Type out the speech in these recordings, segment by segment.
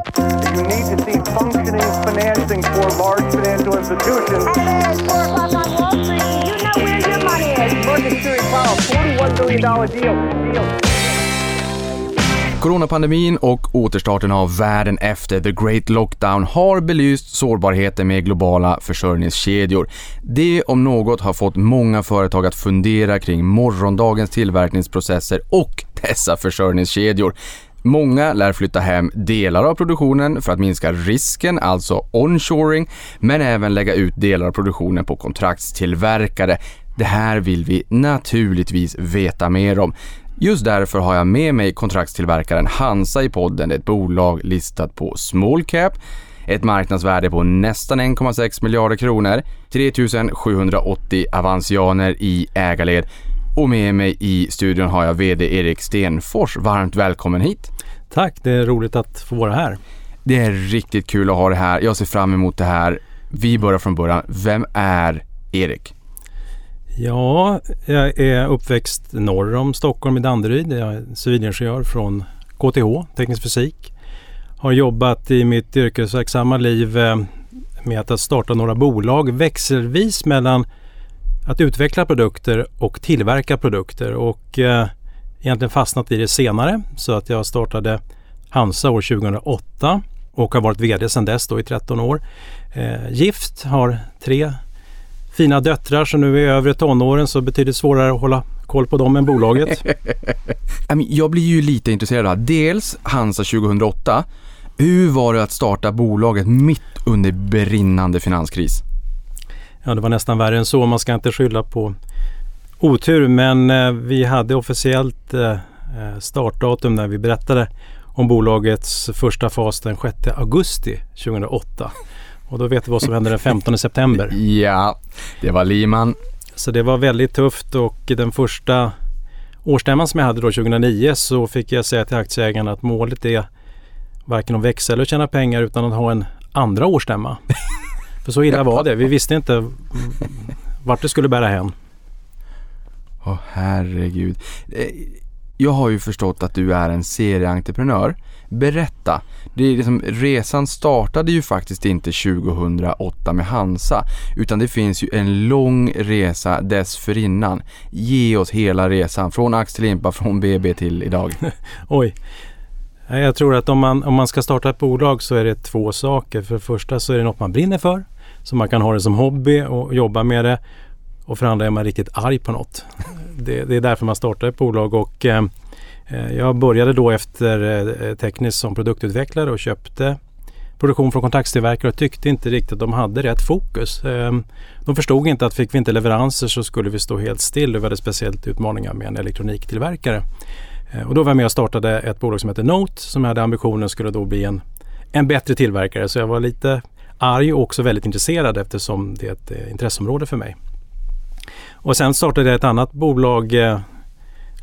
You need to see functioning financing for large financial institutions. It's 4 o'clock on Wall Street. You know where your money is. Series Powell, $41 billion deal. deal. Coronapandemin och återstarten av världen efter the great lockdown har belyst sårbarheten med globala försörjningskedjor. Det om något har fått många företag att fundera kring morgondagens tillverkningsprocesser och dessa försörjningskedjor. Många lär flytta hem delar av produktionen för att minska risken, alltså onshoring, men även lägga ut delar av produktionen på kontraktstillverkare. Det här vill vi naturligtvis veta mer om. Just därför har jag med mig kontraktstillverkaren Hansa i podden, ett bolag listat på small cap, ett marknadsvärde på nästan 1,6 miljarder kronor, 3780 avansianer i ägarled och med mig i studion har jag VD Erik Stenfors. Varmt välkommen hit! Tack, det är roligt att få vara här. Det är riktigt kul att ha det här. Jag ser fram emot det här. Vi börjar från början. Vem är Erik? Ja, jag är uppväxt norr om Stockholm i Danderyd. Jag är civilingenjör från KTH, teknisk fysik. Har jobbat i mitt yrkesverksamma liv eh, med att starta några bolag växelvis mellan att utveckla produkter och tillverka produkter och eh, egentligen fastnat i det senare så att jag startade Hansa år 2008 och har varit VD sedan dess då i 13 år. Eh, gift, har tre fina döttrar som nu är övre tonåren så betydligt svårare att hålla koll på dem än bolaget. Jag blir ju lite intresserad av dels Hansa 2008. Hur var det att starta bolaget mitt under brinnande finanskris? Ja, det var nästan värre än så. Man ska inte skylla på otur, men eh, vi hade officiellt eh, startdatum när vi berättade om bolagets första fas den 6 augusti 2008. Och då vet du vad som hände den 15 september. Ja, det var Liman. Så det var väldigt tufft och den första årsstämman som jag hade då 2009 så fick jag säga till aktieägarna att målet är varken att växa eller tjäna pengar utan att ha en andra årsstämma. För så illa var det. Vi visste inte vart det skulle bära hän. Åh oh, herregud. Eh, jag har ju förstått att du är en serieentreprenör. Berätta. Det är liksom, resan startade ju faktiskt inte 2008 med Hansa, utan det finns ju en lång resa dessförinnan. Ge oss hela resan, från ax till limpa, från BB till idag. Oj. Jag tror att om man, om man ska starta ett bolag så är det två saker. För det första så är det något man brinner för, så man kan ha det som hobby och jobba med det. Och för det andra är man riktigt arg på något. Det, det är därför man startar ett bolag och eh, eh jag började då efter eh, eh, tekniskt som produktutvecklare och köpte produktion från kontraktstillverkare och tyckte inte riktigt att de hade rätt fokus. Ehm, de förstod inte att fick vi inte leveranser så skulle vi stå helt still. Vi hade speciellt utmaningar med en elektroniktillverkare. Eh, och då var jag med och startade ett bolag som heter Note som hade ambitionen skulle då bli en, en bättre tillverkare. Så jag var lite arg och också väldigt intresserad eftersom det är ett eh, intresseområde för mig. Och sen startade jag ett annat bolag eh,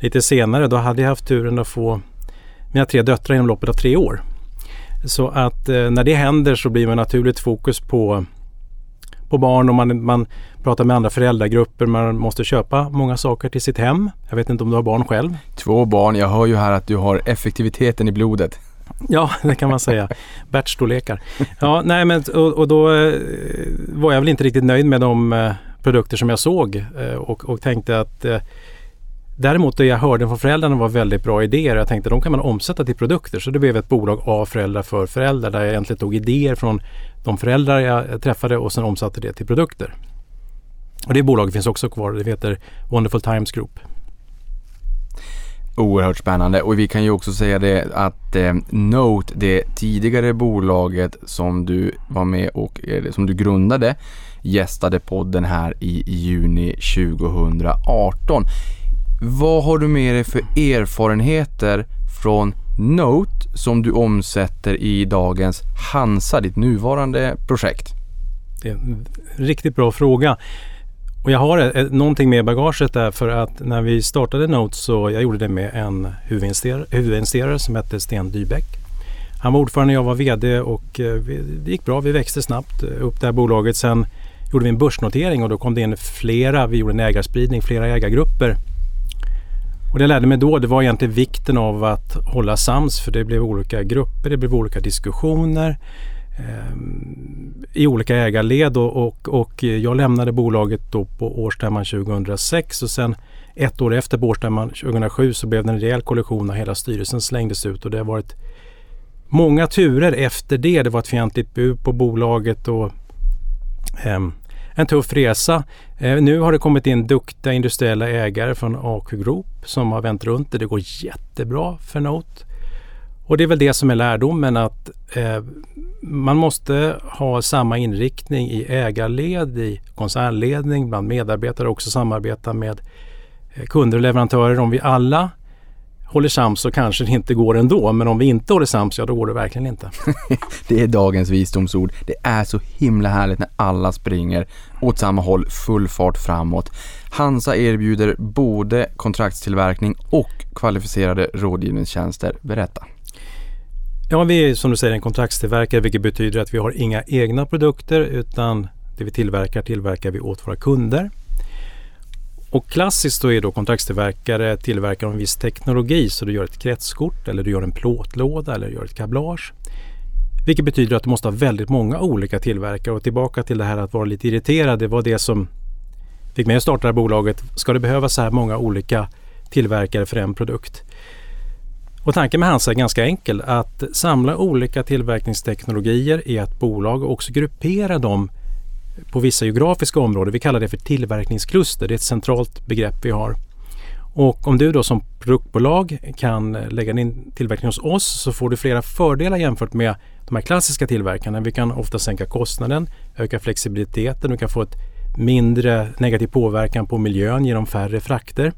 lite senare då hade jag haft turen att få mina tre döttrar inom loppet av tre år. Så att eh, när det händer så blir man naturligt fokus på, på barn och man, man pratar med andra föräldragrupper. Man måste köpa många saker till sitt hem. Jag vet inte om du har barn själv? Två barn. Jag hör ju här att du har effektiviteten i blodet. Ja, det kan man säga. Batchstorlekar. Ja, nej men och, och, då eh, var jag väl inte riktigt nöjd med de eh, produkter som jag såg eh, och, och tänkte att Däremot det jag hörde från föräldrarna var väldigt bra idéer. Jag tänkte att de kan man omsätta till produkter. Så det blev ett bolag av föräldrar för föräldrar där jag egentligen tog idéer från de föräldrar jag träffade och sen omsatte det till produkter. Och det bolaget finns också kvar. Det heter Wonderful Times Group. Oerhört spännande och vi kan ju också säga det att eh, Note, det tidigare bolaget som du var med och eh, som du grundade gästade podden här i juni 2018. Vad har du med dig för erfarenheter från Note som du omsätter i dagens Hansa, ditt nuvarande projekt? Det är en riktigt bra fråga. Och jag har ett, någonting med bagaget där för att när vi startade Note så jag gjorde det med en huvudinvesterare, huvudinvesterare som hette Sten Dybeck. Han var ordförande, jag var VD och eh, det gick bra. Vi växte snabbt eh, upp det här bolaget. Sen gjorde vi en börsnotering och då kom det in flera, vi gjorde en ägarspridning, flera ägargrupper och det jag lärde mig då det var egentligen vikten av att hålla sams för det blev olika grupper, det blev olika diskussioner eh, i olika ägarled och, och, och, jag lämnade bolaget då på årsstämman 2006 och sen ett år efter på årsstämman 2007 så blev det en rejäl kollision och hela styrelsen slängdes ut och det har varit många turer efter det. Det var ett fientligt bud på bolaget och eh, en tuff resa. Eh, nu har det kommit in duktiga industriella ägare från AQ Group som har vänt runt det. Det går jättebra för Note. Och det är väl det som är lärdomen att eh, man måste ha samma inriktning i ägarled, i koncernledning, bland medarbetare och också samarbeta med eh, kunder och leverantörer. Om vi alla håller sams så kanske det inte går ändå. Men om vi inte håller sams, ja då går det verkligen inte. det är dagens visdomsord. Det är så himla härligt när alla springer åt samma håll, full fart framåt. Hansa erbjuder både kontraktstillverkning och kvalificerade rådgivningstjänster. Berätta. Ja, vi är som du säger en kontraktstillverkare vilket betyder att vi har inga egna produkter utan det vi tillverkar tillverkar vi åt våra kunder. Och klassiskt då är då kontraktstillverkare tillverkare av en viss teknologi så du gör ett kretskort eller du gör en plåtlåda eller du gör ett kablage. Vilket betyder att du måste ha väldigt många olika tillverkare och tillbaka till det här att vara lite irriterad. Det var det som fick mig att starta det här bolaget. Ska det behövas så här många olika tillverkare för en produkt? Och tanken med Hansa är ganska enkel. Att samla olika tillverkningsteknologier i ett bolag och också gruppera dem på vissa geografiska områden. Vi kallar det för tillverkningskluster. Det är ett centralt begrepp vi har. Och om du då som produktbolag kan lägga din tillverkning hos oss så får du flera fördelar jämfört med de här klassiska tillverkarna. Vi kan ofta sänka kostnaden, öka flexibiliteten, du kan få ett mindre negativ påverkan på miljön genom färre frakter.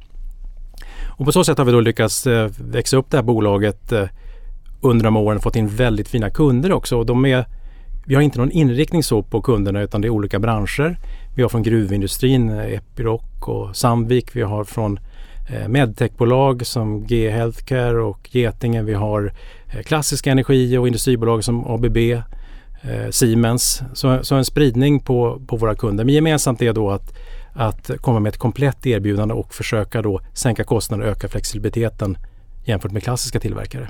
Och på så sätt har vi då lyckats eh, växa upp det här bolaget eh, under de åren och fått in väldigt fina kunder också. Och de är vi har inte någon inriktning så på kunderna utan det är olika branscher. Vi har från gruvindustrin, eh, Epiroc och Sandvik. Vi har från eh, medtechbolag som G Healthcare och Getinge. Vi har eh, klassiska energi och industribolag som ABB, Siemens. Så, så en spridning på, på våra kunder. Men gemensamt är då att, att komma med ett komplett erbjudande och försöka då sänka kostnader och öka flexibiliteten jämfört med klassiska tillverkare.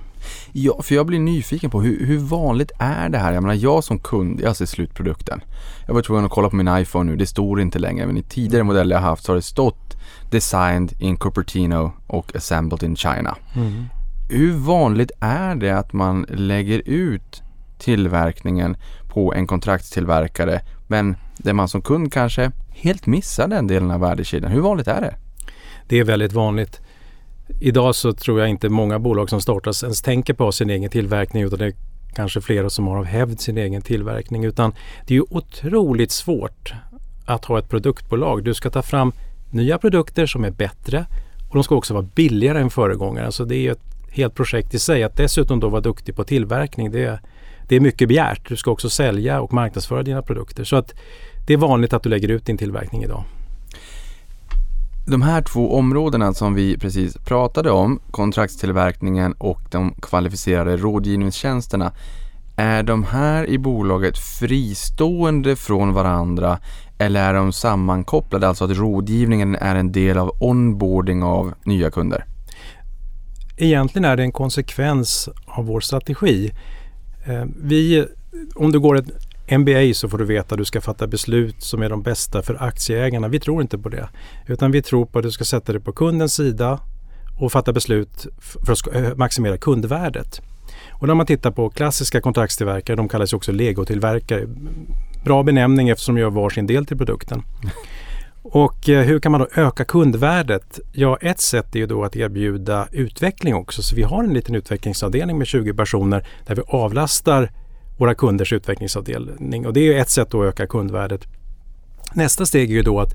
Ja, för jag blir nyfiken på hur, hur, vanligt är det här? Jag menar, jag som kund, jag ser slutprodukten. Jag var tvungen att kolla på min iPhone nu, det står inte längre, men i tidigare modeller jag haft så har det stått Designed in Cupertino och Assembled in China. Mm. Hur vanligt är det att man lägger ut tillverkningen på en kontraktstillverkare men där man som kund kanske helt missar den delen av värdekedjan. Hur vanligt är det? Det är väldigt vanligt. Idag så tror jag inte många bolag som startas ens tänker på sin egen tillverkning utan det är kanske flera som har av hävd sin egen tillverkning. Utan det är ju otroligt svårt att ha ett produktbolag. Du ska ta fram nya produkter som är bättre och de ska också vara billigare än föregångaren. Så alltså, det är ju ett helt projekt i sig. Att dessutom då vara duktig på tillverkning det det är mycket begärt. Du ska också sälja och marknadsföra dina produkter. Så att det är vanligt att du lägger ut din tillverkning idag. De här två områdena som vi precis pratade om, kontraktstillverkningen och de kvalificerade rådgivningstjänsterna, är de här i bolaget fristående från varandra eller är de sammankopplade, alltså att rådgivningen är en del av onboarding av nya kunder? Egentligen är det en konsekvens av vår strategi. Eh, vi, om du går ett MBA så får du veta att du ska fatta beslut som är de bästa för aktieägarna. Vi tror inte på det. Utan vi tror på att du ska sätta dig på kundens sida och fatta beslut för att eh, maximera kundvärdet. Och när man tittar på klassiska kontraktstillverkare, de kallas också legotillverkare. Bra benämning eftersom de gör varsin del till produkten. Och eh, hur kan man då öka kundvärdet? Ja, ett sätt är ju då att erbjuda utveckling också. Så vi har en liten utvecklingsavdelning med 20 personer där vi avlastar våra kunders utvecklingsavdelning. Och det är ett sätt att öka kundvärdet. Nästa steg är ju då att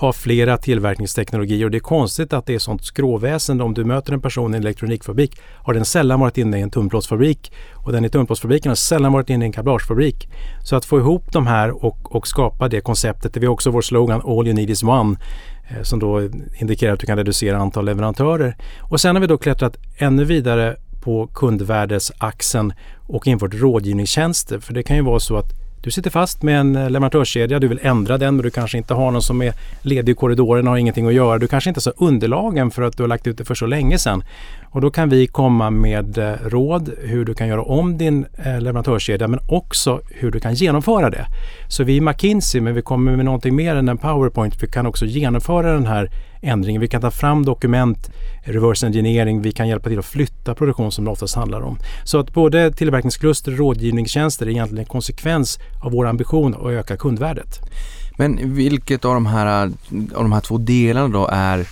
ha flera tillverkningsteknologier och det är konstigt att det är sånt skråväsen. Om du möter en person i en elektronikfabrik har den sällan varit inne i en tunnplåtsfabrik och den i tunnplåtsfabriken har sällan varit inne i en kablagefabrik. Så att få ihop de här och, och skapa det konceptet. Vi har också vår slogan All you need is one eh, som då indikerar att du kan reducera antal leverantörer. Och sen har vi då klättrat ännu vidare på kundvärdesaxeln och infört rådgivningstjänster. För det kan ju vara så att du sitter fast med en eh, leverantörskedja, du vill ändra den men du kanske inte har någon som är ledig i korridoren och har ingenting att göra. Du kanske inte har underlagen för att du har lagt ut det för så länge sedan. Och då kan vi komma med eh, råd hur du kan göra om din eh, leverantörskedja men också hur du kan genomföra det. Så vi är McKinsey men vi kommer med någonting mer än en PowerPoint. Vi kan också genomföra den här ändringen. Vi kan ta fram dokument, reverse engineering, vi kan hjälpa till att flytta produktion som det oftast handlar om. Så att både tillverkningskluster och rådgivningstjänster är egentligen en konsekvens av vår ambition att öka kundvärdet. Men vilket av de här, av de här två delarna då är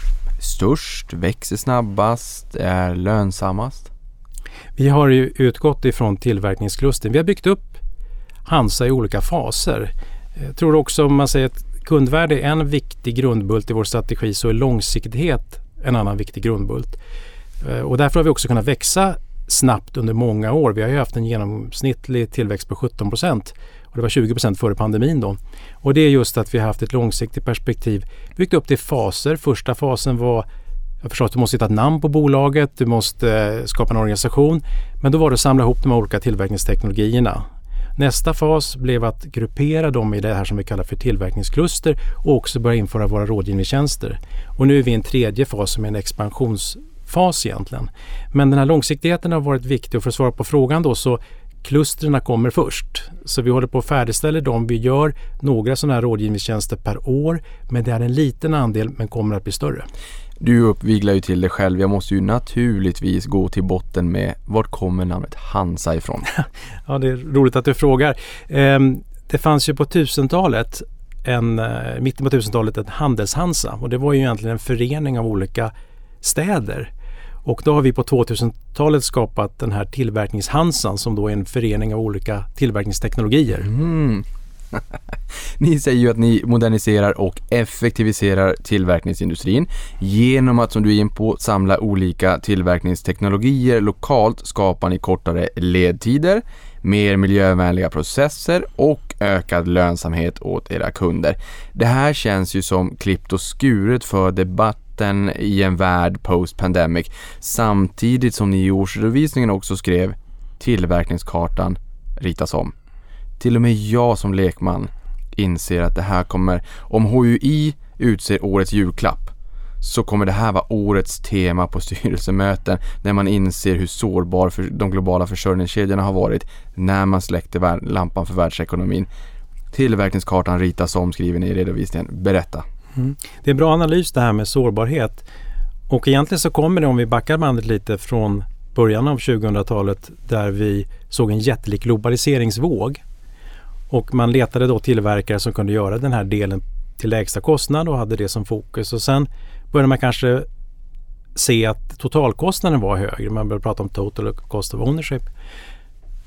störst, växer snabbast, är lönsammast? Vi har ju utgått ifrån tillverkningsklustern. Vi har byggt upp Hansa i olika faser. Jag tror också om man säger att kundvärde är en viktig grundbult i vår strategi så är långsiktighet en annan viktig grundbult. Eh, och därför har vi också kunnat växa snabbt under många år. Vi har ju haft en genomsnittlig tillväxt på 17 procent och det var 20 procent före pandemin då. Och det är just att vi har haft ett långsiktigt perspektiv, byggt upp det i faser. Första fasen var jag förstår att du måste hitta ett namn på bolaget, du måste eh, skapa en organisation. Men då var det att samla ihop de olika tillverkningsteknologierna. Nästa fas blev att gruppera dem i det här som vi kallar för tillverkningskluster och också börja införa våra rådgivningstjänster. Och nu är vi i en tredje fas som är en expansionsfas egentligen. Men den här långsiktigheten har varit viktig och för att svara på frågan då så klustren kommer först. Så vi håller på att färdigställa dem. Vi gör några sådana här rådgivningstjänster per år men det är en liten andel men kommer att bli större. Du uppviglar ju till dig själv. Jag måste ju naturligtvis gå till botten med vart kommer namnet Hansa ifrån? ja, det är roligt att du frågar. Ehm, det fanns ju på 1000-talet en, eh, mitten på 1000-talet ett handelshansa och det var ju egentligen en förening av olika städer. Och då har vi på 2000-talet skapat den här tillverkningshansan som då är en förening av olika tillverkningsteknologier. Mm. ni säger ju att ni moderniserar och effektiviserar tillverkningsindustrin genom att, som du är in på, samla olika tillverkningsteknologier lokalt skapar ni kortare ledtider, mer miljövänliga processer och ökad lönsamhet åt era kunder. Det här känns ju som klippt och skuret för debatt debatten i en värld post-pandemic samtidigt som ni i årsredovisningen också skrev tillverkningskartan ritas om. Till och med jag som lekman inser att det här kommer, om HUI utser årets julklapp, så kommer det här vara årets tema på styrelsemöten när man inser hur sårbar för de globala försörjningskedjorna har varit när man släckte lampan för världsekonomin. Tillverkningskartan ritas om skriver ni i redovisningen. Berätta. Mm. Det är en bra analys det här med sårbarhet. Och egentligen så kommer det om vi backar bandet lite från början av 2000-talet där vi såg en jättelik globaliseringsvåg och man letade då tillverkare som kunde göra den här delen till lägsta kostnad och hade det som fokus. Och sen började man kanske se att totalkostnaden var högre. Man började prata om total cost of ownership.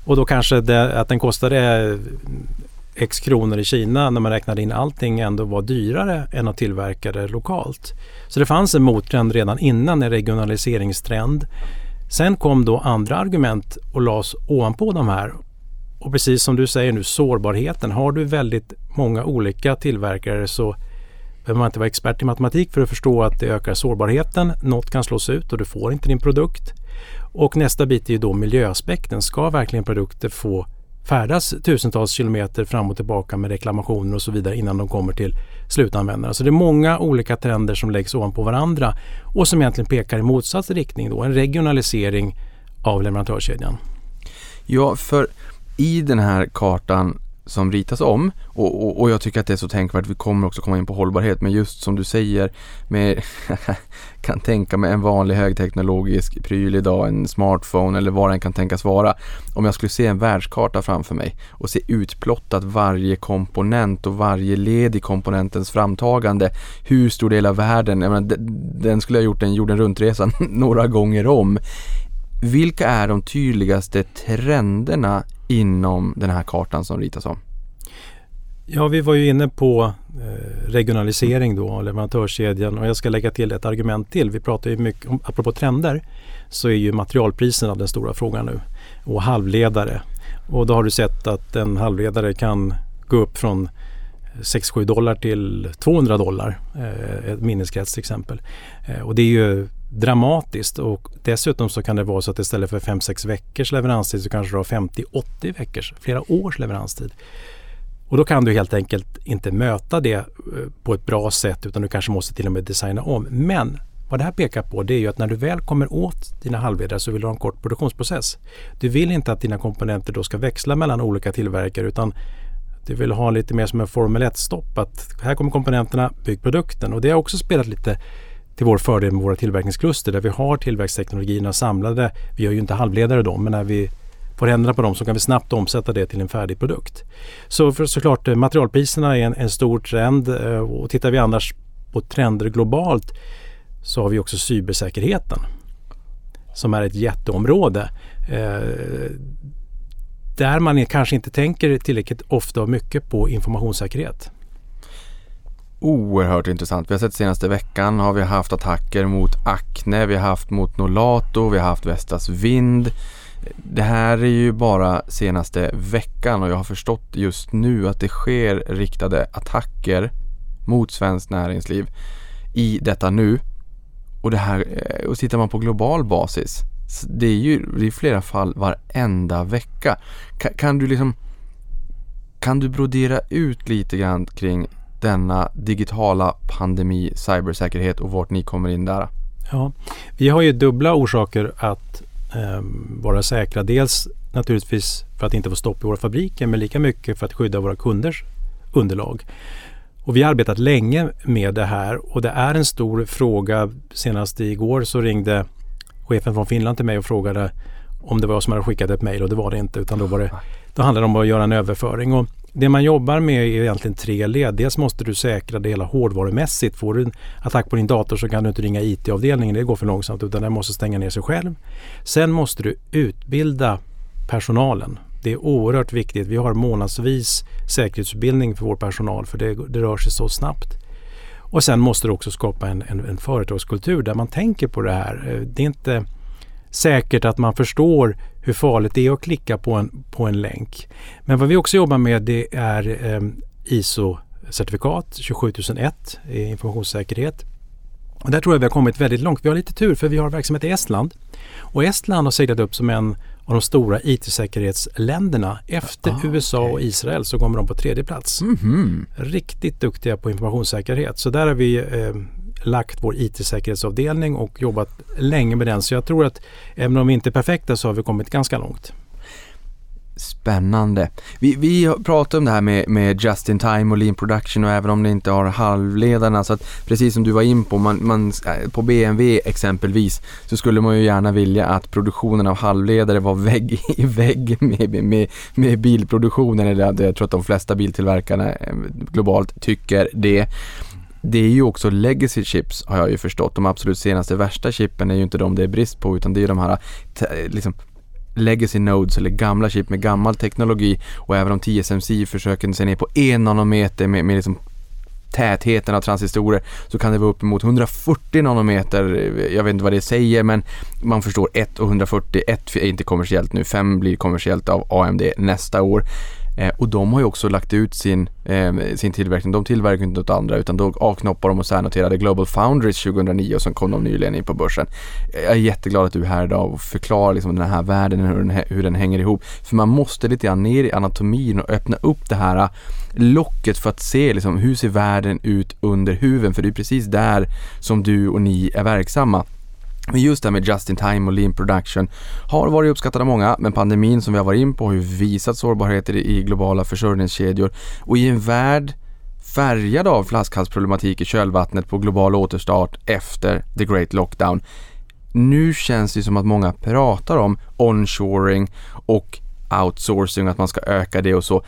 Och då kanske det, att den kostade X kronor i Kina när man räknade in allting ändå var dyrare än att tillverka det lokalt. Så det fanns en mottrend redan innan, en regionaliseringstrend. Sen kom då andra argument och lades ovanpå de här och precis som du säger nu, sårbarheten. Har du väldigt många olika tillverkare så behöver man inte vara expert i matematik för att förstå att det ökar sårbarheten. Något kan slås ut och du får inte din produkt. Och nästa bit är ju då miljöaspekten. Ska verkligen produkter få färdas tusentals kilometer fram och tillbaka med reklamationer och så vidare innan de kommer till slutanvändare. Så det är många olika trender som läggs ovanpå varandra och som egentligen pekar i motsatt riktning då, en regionalisering av leverantörskedjan. Ja, för i den här kartan som ritas om och, och, och, jag tycker att det är så tänkvärt, vi kommer också komma in på hållbarhet, men just som du säger, med, kan tänka mig en vanlig högteknologisk pryl idag, en smartphone eller vad den kan tänkas vara. Om jag skulle se en världskarta framför mig och se utplottat varje komponent och varje led i komponentens framtagande, hur stor del av världen, jag menar, den skulle ha gjort en jorden runt-resa några gånger om. Vilka är de tydligaste trenderna inom den här kartan som ritas om? Ja, vi var ju inne på eh, regionalisering då, leverantörskedjan och jag ska lägga till ett argument till. Vi pratar ju mycket om, apropå trender, så är ju materialpriserna den stora frågan nu och halvledare. Och då har du sett att en halvledare kan gå upp från 6-7 dollar till 200 dollar, eh, ett minneskrets till exempel. Eh, och det är ju dramatiskt och dessutom så kan det vara så att istället för 5-6 veckors leveranstid så kanske du har 50-80 veckors, flera års leveranstid. Och då kan du helt enkelt inte möta det eh, på ett bra sätt utan du kanske måste till och med designa om. Men vad det här pekar på det är ju att när du väl kommer åt dina halvledare så vill du ha en kort produktionsprocess. Du vill inte att dina komponenter då ska växla mellan olika tillverkare utan du vill ha lite mer som en Formel 1-stopp. Att här kommer komponenterna, bygg produkten. Och det har också spelat lite till vår fördel med våra tillverkningskluster där vi har tillväxtteknologierna samlade. Vi gör ju inte halvledare då, men när vi får ändra på dem så kan vi snabbt omsätta det till en färdig produkt. Så för såklart eh, materialpriserna är en, en stor trend eh, och tittar vi annars på trender globalt så har vi också cybersäkerheten som är ett jätteområde. Eh, där man kanske inte tänker tillräckligt ofta och mycket på informationssäkerhet. Oerhört intressant. Vi har sett senaste veckan har vi haft attacker mot Acne, vi har haft mot Nolato, vi har haft Vestas Vind. Det här är ju bara senaste veckan och jag har förstått just nu att det sker riktade attacker mot svenskt näringsliv i detta nu. Och det här, eh, och tittar man på global basis, det är ju det är flera fall varenda vecka. Kan, kan du liksom kan du brodera ut lite grann kring denna digitala pandemi, cybersäkerhet och vart ni kommer in där? Ja, vi har ju dubbla orsaker att eh, vara säkra. Dels naturligtvis för att inte få stopp i våra fabriker men lika mycket för att skydda våra kunders underlag. Och vi har arbetat länge med det här och det är en stor fråga. Senast igår så ringde chefen från Finland till mig och frågade om det var jag som hade skickat ett mejl och det var det inte utan då, var det, då handlade det om att göra en överföring. Och det man jobbar med är egentligen tre led. Dels måste du säkra det hela hårdvarumässigt. Får du en attack på din dator så kan du inte ringa IT-avdelningen, det går för långsamt utan den måste stänga ner sig själv. Sen måste du utbilda personalen. Det är oerhört viktigt. Vi har månadsvis säkerhetsutbildning för vår personal för det, det rör sig så snabbt. Och sen måste du också skapa en, en, en företagskultur där man tänker på det här. Eh, det är inte säkert att man förstår hur farligt det är att klicka på en, på en länk. Men vad vi också jobbar med det är ehm, ISO-certifikat 27001 i informationssäkerhet. Och där tror jag vi har kommit väldigt långt. Vi har lite tur för vi har verksamhet i Estland. Och Estland har seglat upp som en av de stora IT-säkerhetsländerna. Efter ah, USA och Israel så kommer de på tredje plats. Mm -hmm. Riktigt duktiga på informationssäkerhet. Så där har vi eh, lagt vår IT-säkerhetsavdelning och jobbat länge med den. Så jag tror att även om vi inte är perfekta så har vi kommit ganska långt. Spännande. Vi, vi pratar om det här med, med just in time och lean production och även om ni inte har halvledarna så att precis som du var in på, man, man, äh, på BMW exempelvis så skulle man ju gärna vilja att produktionen av halvledare var vägg i vägg med, med, med bilproduktionen. Eller jag tror att de flesta biltillverkarna eh, globalt tycker det det är ju också legacy chips har jag ju förstått. De absolut senaste värsta chippen är ju inte de det är brist på utan det är ju de här liksom legacy nodes eller gamla chip med gammal teknologi och även om TSMC försöker sig ner på en nanometer med, med liksom tätheten av transistorer så kan det vara uppemot 140 nanometer. Jag vet inte vad det säger men man förstår 1 och 140. 1 är inte kommersiellt nu, 5 blir kommersiellt av AMD nästa år. Eh, och de har ju också lagt ut sin, eh, sin tillverkning. De tillverkar inte något andra utan då avknoppar de och särnoterade Global Foundries 2009 och sen kom de nyligen in på börsen. Jag är jätteglad att du är här idag och förklarar liksom den här världen, hur den, hur den hänger ihop. För man måste lite grann ner i anatomin och öppna upp det här äh, locket för att se liksom, hur ser världen ut under huven. För det är precis där som du och ni är verksamma. Men just det här med just in time och lean production har varit uppskattat av många, men pandemin som vi har varit in på har ju visat sårbarheter i globala försörjningskedjor och i en värld färgad av flaskhalsproblematik i kölvattnet på global återstart efter the great lockdown. Nu känns det som att många pratar om onshoring och outsourcing, att man ska öka det och så.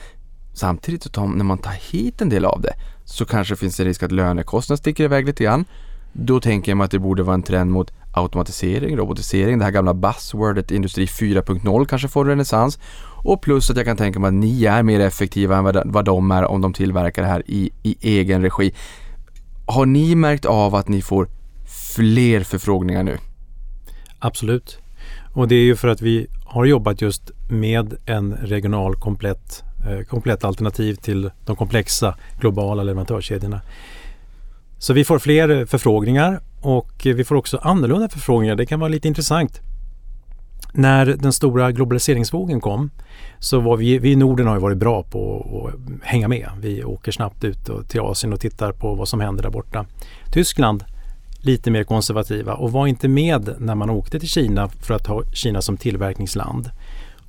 Samtidigt så när man tar hit en del av det så kanske finns det risk att lönekostnaden sticker iväg lite grann. Då tänker jag mig att det borde vara en trend mot automatisering, robotisering, det här gamla buzzwordet industri 4.0 kanske får renässans. Och plus att jag kan tänka mig att ni är mer effektiva än vad de är om de tillverkar det här i, i egen regi. Har ni märkt av att ni får fler förfrågningar nu? Absolut. Och det är ju för att vi har jobbat just med en regional komplett, eh, komplett alternativ till de komplexa globala leverantörskedjorna. Så vi får fler eh, förfrågningar och vi får också annorlunda förfrågningar. Det kan vara lite intressant. när den stora globaliseringsvågen kom så var vi, vi i Norden har ju varit bra på att hänga med. Vi åker snabbt ut till Asien och tittar på vad som händer där borta. Tyskland lite mer konservativa och var inte med när man åkte till Kina för att ha Kina som tillverkningsland.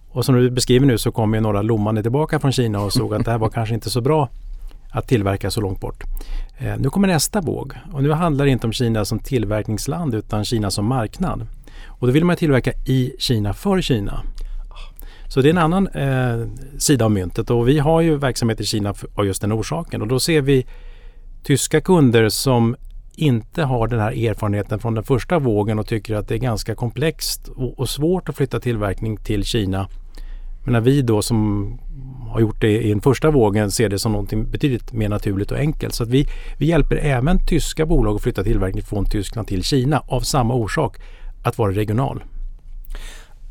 Och som du beskriver nu så kom ju några lommande tillbaka från Kina och såg att det här var kanske inte så bra att tillverka så långt bort. Eh, nu kommer nästa våg och nu handlar det inte om Kina som tillverkningsland utan Kina som marknad. Och då vill man tillverka i Kina för Kina. Så det är en annan eh, sida av myntet och vi har ju verksamhet i Kina av just den orsaken och då ser vi tyska kunder som inte har den här erfarenheten från den första vågen och tycker att det är ganska komplext och, och svårt att flytta tillverkning till Kina. Men när vi då som har gjort det i den första vågen ser det som något betydligt mer naturligt och enkelt. Så att vi, vi hjälper även tyska bolag att flytta tillverkning från Tyskland till Kina av samma orsak, att vara regional.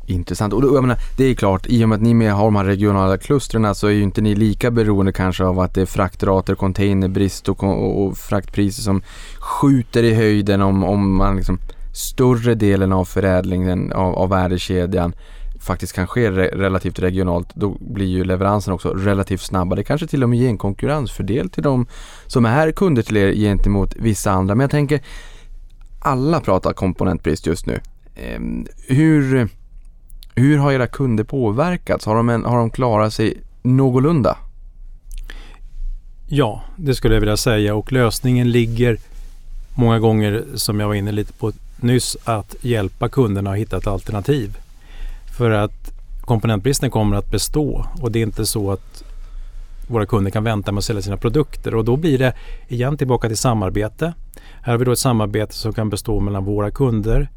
Intressant. Och jag menar, det är klart, i och med att ni med har de här regionala klustren så är ju inte ni lika beroende kanske av att det är fraktrater, containerbrist och, och, och fraktpriser som skjuter i höjden om, om man liksom större delen av förädlingen av, av värdekedjan faktiskt kan ske re relativt regionalt, då blir ju leveransen också relativt snabbare. Det kanske till och med ger en konkurrensfördel till de som är kunder till er gentemot vissa andra. Men jag tänker, alla pratar komponentbrist just nu. Eh, hur hur har era kunder påverkats? Har de, en, har de klarat sig någorlunda? Ja, det skulle jag vilja säga och lösningen ligger många gånger, som jag var inne lite på nyss, att hjälpa kunderna att hitta ett alternativ. För att komponentbristen kommer att bestå och det är inte så att våra kunder kan vänta med att sälja sina produkter och då blir det igen tillbaka till samarbete. Här har vi då ett samarbete som kan bestå mellan våra kunder,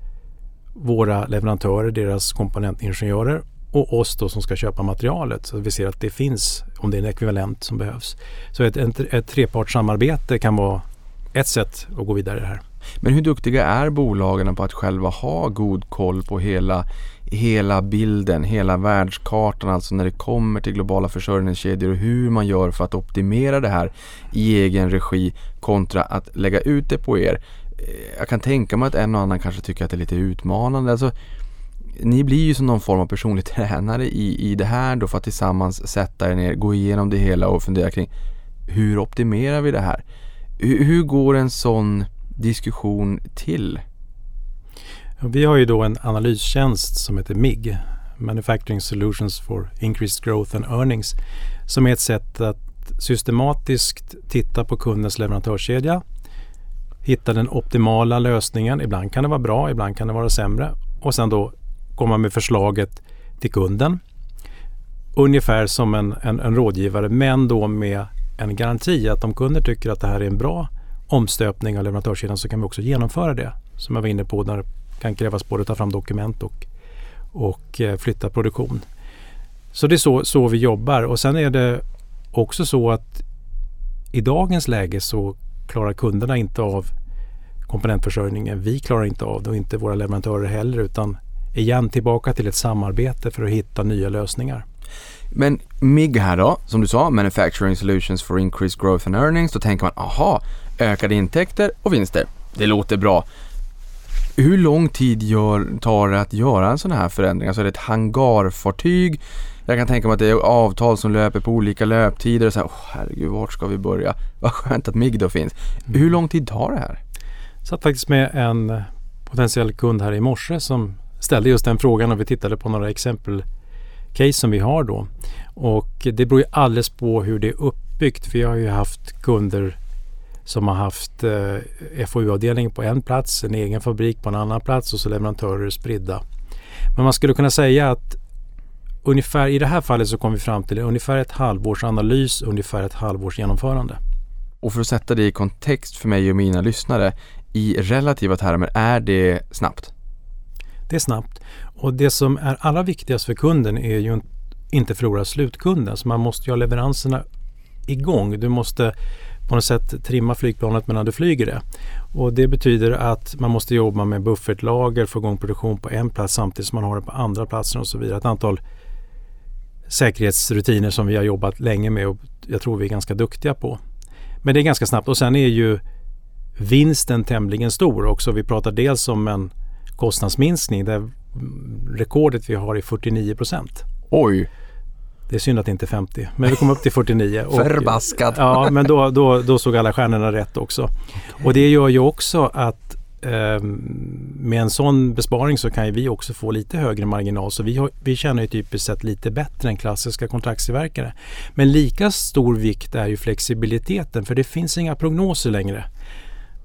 våra leverantörer, deras komponentingenjörer och oss då som ska köpa materialet. Så vi ser att det finns, om det är en ekvivalent som behövs. Så ett, ett, ett trepartssamarbete kan vara ett sätt att gå vidare i det här. Men hur duktiga är bolagen på att själva ha god koll på hela, hela bilden, hela världskartan, alltså när det kommer till globala försörjningskedjor och hur man gör för att optimera det här i egen regi kontra att lägga ut det på er. Eh, jag kan tänka mig att en och annan kanske tycker att det är lite utmanande. Alltså, ni blir ju som någon form av personlig tränare i, i det här då för att tillsammans sätta er ner, gå igenom det hela och fundera kring hur optimerar vi det här? Hur, hur går en sån diskussion till? Vi har ju då en analystjänst som heter MIG, Manufacturing Solutions for Increased Growth and Earnings, som är ett sätt att systematiskt titta på kundens leverantörskedja hitta den optimala lösningen. Ibland kan det vara bra, ibland kan det vara sämre. Och sen då komma med förslaget till kunden. Ungefär som en, en, en rådgivare men då med en garanti att om kunder tycker att det här är en bra omstöpning av leverantörskedjan så kan vi också genomföra det. Som jag var inne på, när kan krävas både att ta fram dokument och, och eh, flytta produktion. Så det är så, så vi jobbar och sen är det också så att i dagens läge så klarar kunderna inte av komponentförsörjningen. Vi klarar inte av det och inte våra leverantörer heller utan igen tillbaka till ett samarbete för att hitta nya lösningar. Men MIG här då, som du sa, Manufacturing Solutions for Increased Growth and Earnings, då tänker man aha, ökade intäkter och vinster. Det låter bra. Hur lång tid gör, tar det att göra en sån här förändring? Alltså är det ett hangarfartyg jag kan tänka mig att det är avtal som löper på olika löptider och så här, oh, herregud, vart ska vi börja? Vad skönt att MIG då finns. Mm. Hur lång tid tar det här? Jag satt faktiskt med en potentiell kund här i morse som ställde just den frågan och vi tittade på några exempel case som vi har då. Och det beror ju alldeles på hur det är uppbyggt. Vi har ju haft kunder som har haft eh, FoU-avdelning på en plats, en egen fabrik på en annan plats och så leverantörer spridda. Men man skulle kunna säga att ungefär i det här fallet så kom vi fram till ungefär ett halvårs analys, ungefär ett halvårs genomförande. Och för att sätta det i kontext för mig och mina lyssnare, i relativa termer, är det snabbt? Det är snabbt. Och det som är allra viktigast för kunden är ju inte förlora slutkunden. Så man måste ju ha leveranserna igång. Du måste på något sätt trimma flygplanet medan du flyger det. Och det betyder att man måste jobba med buffertlager, få igång produktion på en plats samtidigt som man har det på andra platser och så vidare. Ett antal säkerhetsrutiner som vi har jobbat länge med och jag tror vi är ganska duktiga på. Men det är ganska snabbt och sen är ju vinsten tämligen stor också. Vi pratar dels om en kostnadsminskning där rekordet vi har är 49 procent. Oj, det är synd att det inte är 50, men vi kom upp till 49. och- förbaskat. Ja, men då, då, då såg alla stjärnorna rätt också. Och det gör ju också att ehm, med en sån besparing så kan ju vi också få lite högre marginal. Så vi, har, vi tjänar ju typiskt sett lite bättre än klassiska kontraktstillverkare. Men lika stor vikt är ju flexibiliteten för det finns inga prognoser längre.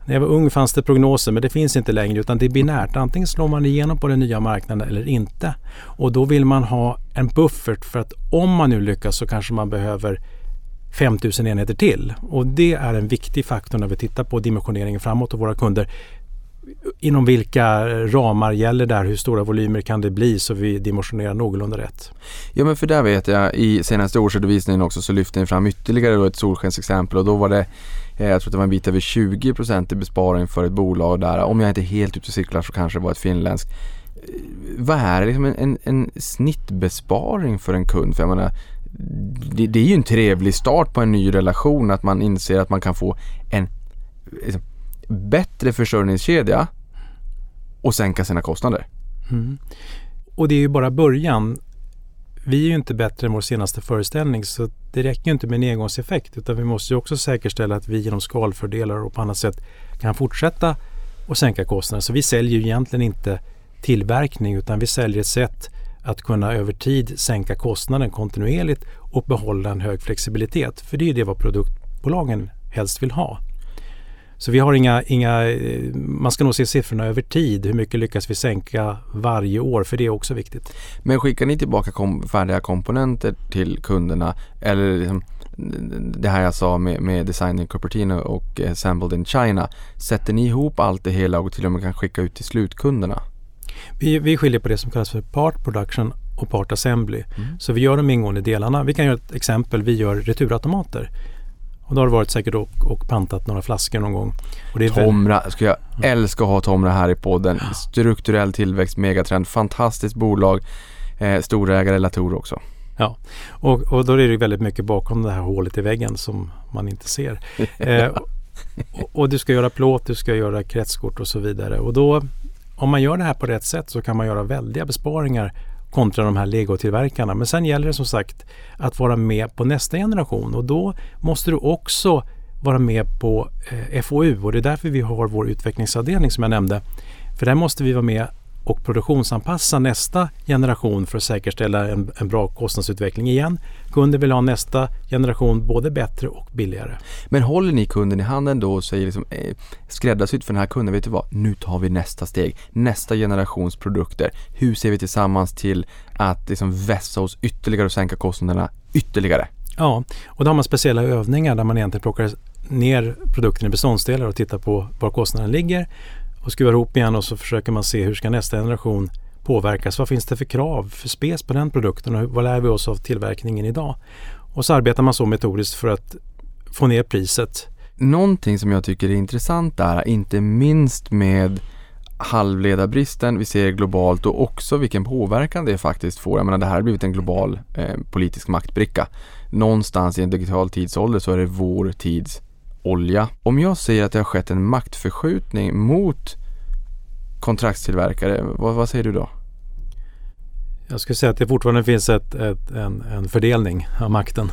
När jag var ung fanns det prognoser men det finns inte längre utan det är binärt. Antingen slår man igenom på den nya marknaden eller inte. Och då vill man ha en buffert för att om man nu lyckas så kanske man behöver 5000 enheter till. Och det är en viktig faktor när vi tittar på dimensioneringen framåt och våra kunder. Inom vilka ramar gäller där? Hur stora volymer kan det bli så vi dimensionerar någorlunda rätt? Ja men för där vet jag i senaste årsredovisningen också så lyfte ni fram ytterligare då ett solskensexempel och då var det Eh, jag tror att det var en bit över 20% i besparing för ett bolag där. Om jag inte är helt ute och cyklar så kanske det var ett finländskt. Eh, vad är liksom en, en, en snittbesparing för en kund? För jag menar, det, det är ju en trevlig start på en ny relation att man inser att man kan få en liksom, bättre försörjningskedja och sänka sina kostnader. Mm. Och det är ju bara början. Vi är ju inte bättre än vår senaste föreställning så det räcker ju inte med en engångseffekt utan vi måste ju också säkerställa att vi genom skalfördelar och på annat sätt kan fortsätta att sänka kostnaderna. Så vi säljer ju egentligen inte tillverkning utan vi säljer ett sätt att kunna över tid sänka kostnaden kontinuerligt och behålla en hög flexibilitet. För det är ju det vad produktbolagen helst vill ha. Så vi har inga, inga, eh, man ska nog se siffrorna över tid. Hur mycket lyckas vi sänka varje år? För det är också viktigt. Men skickar ni tillbaka kom, färdiga komponenter till kunderna eller liksom, det här jag sa med, med Design in Cupertino och eh, Assembled in China. Sätter ni ihop allt det hela och till och med kan skicka ut till slutkunderna? Vi, vi skiljer på det som kallas för part production och part assembly. Så vi gör de ingående delarna. Vi kan göra ett exempel. Vi gör returautomater. Och då har det varit säkert och, och pantat några flaskor någon gång. Är väl- Tomra, ska jag älska att ha Tomra här i podden. Strukturell tillväxt, megatrend, fantastiskt bolag. Eh, storägare Latour också. Och, och då är det väldigt mycket bakom det här hålet i väggen som man inte ser. Eh, och, och du ska göra plåt, du ska göra kretskort och så vidare. Och då, om man gör det här på rätt sätt så kan man göra väldiga besparingar kontra de här legotillverkarna. Men sen gäller det som sagt att vara med på nästa generation och då måste du också vara med på eh, FoU och det är därför vi har vår utvecklingsavdelning som jag nämnde. För där måste vi vara med och produktionsanpassa nästa generation för att säkerställa en, en bra kostnadsutveckling igen. Kunder vill ha nästa generation både bättre och billigare. Men håller ni kunden i handen då och säger liksom, eh, skräddarsytt för den här kunden, vet du vad? Nu tar vi nästa steg, nästa generations produkter. Hur ser vi tillsammans till att liksom vässa oss ytterligare och sänka kostnaderna ytterligare? Ja, och då har man speciella övningar där man egentligen plockar ner produkten i beståndsdelar och tittar på var kostnaden ligger och skruvar ihop igen och så försöker man se hur ska nästa generation påverkas. Vad finns det för krav för spes på den produkten och vad lär vi oss av tillverkningen idag? Och så arbetar man så metodiskt för att få ner priset. Någonting som jag tycker är intressant är, inte minst med halvledarbristen vi ser globalt och också vilken påverkan det faktiskt får. Jag menar det här har blivit en global eh, politisk maktbricka. Någonstans i en digital tidsålder så är det vår tids olja. Om jag säger att det har skett en maktförskjutning mot kontraktstillverkare, vad, vad säger du då? Jag skulle säga att det fortfarande finns ett, ett, en, en fördelning av makten.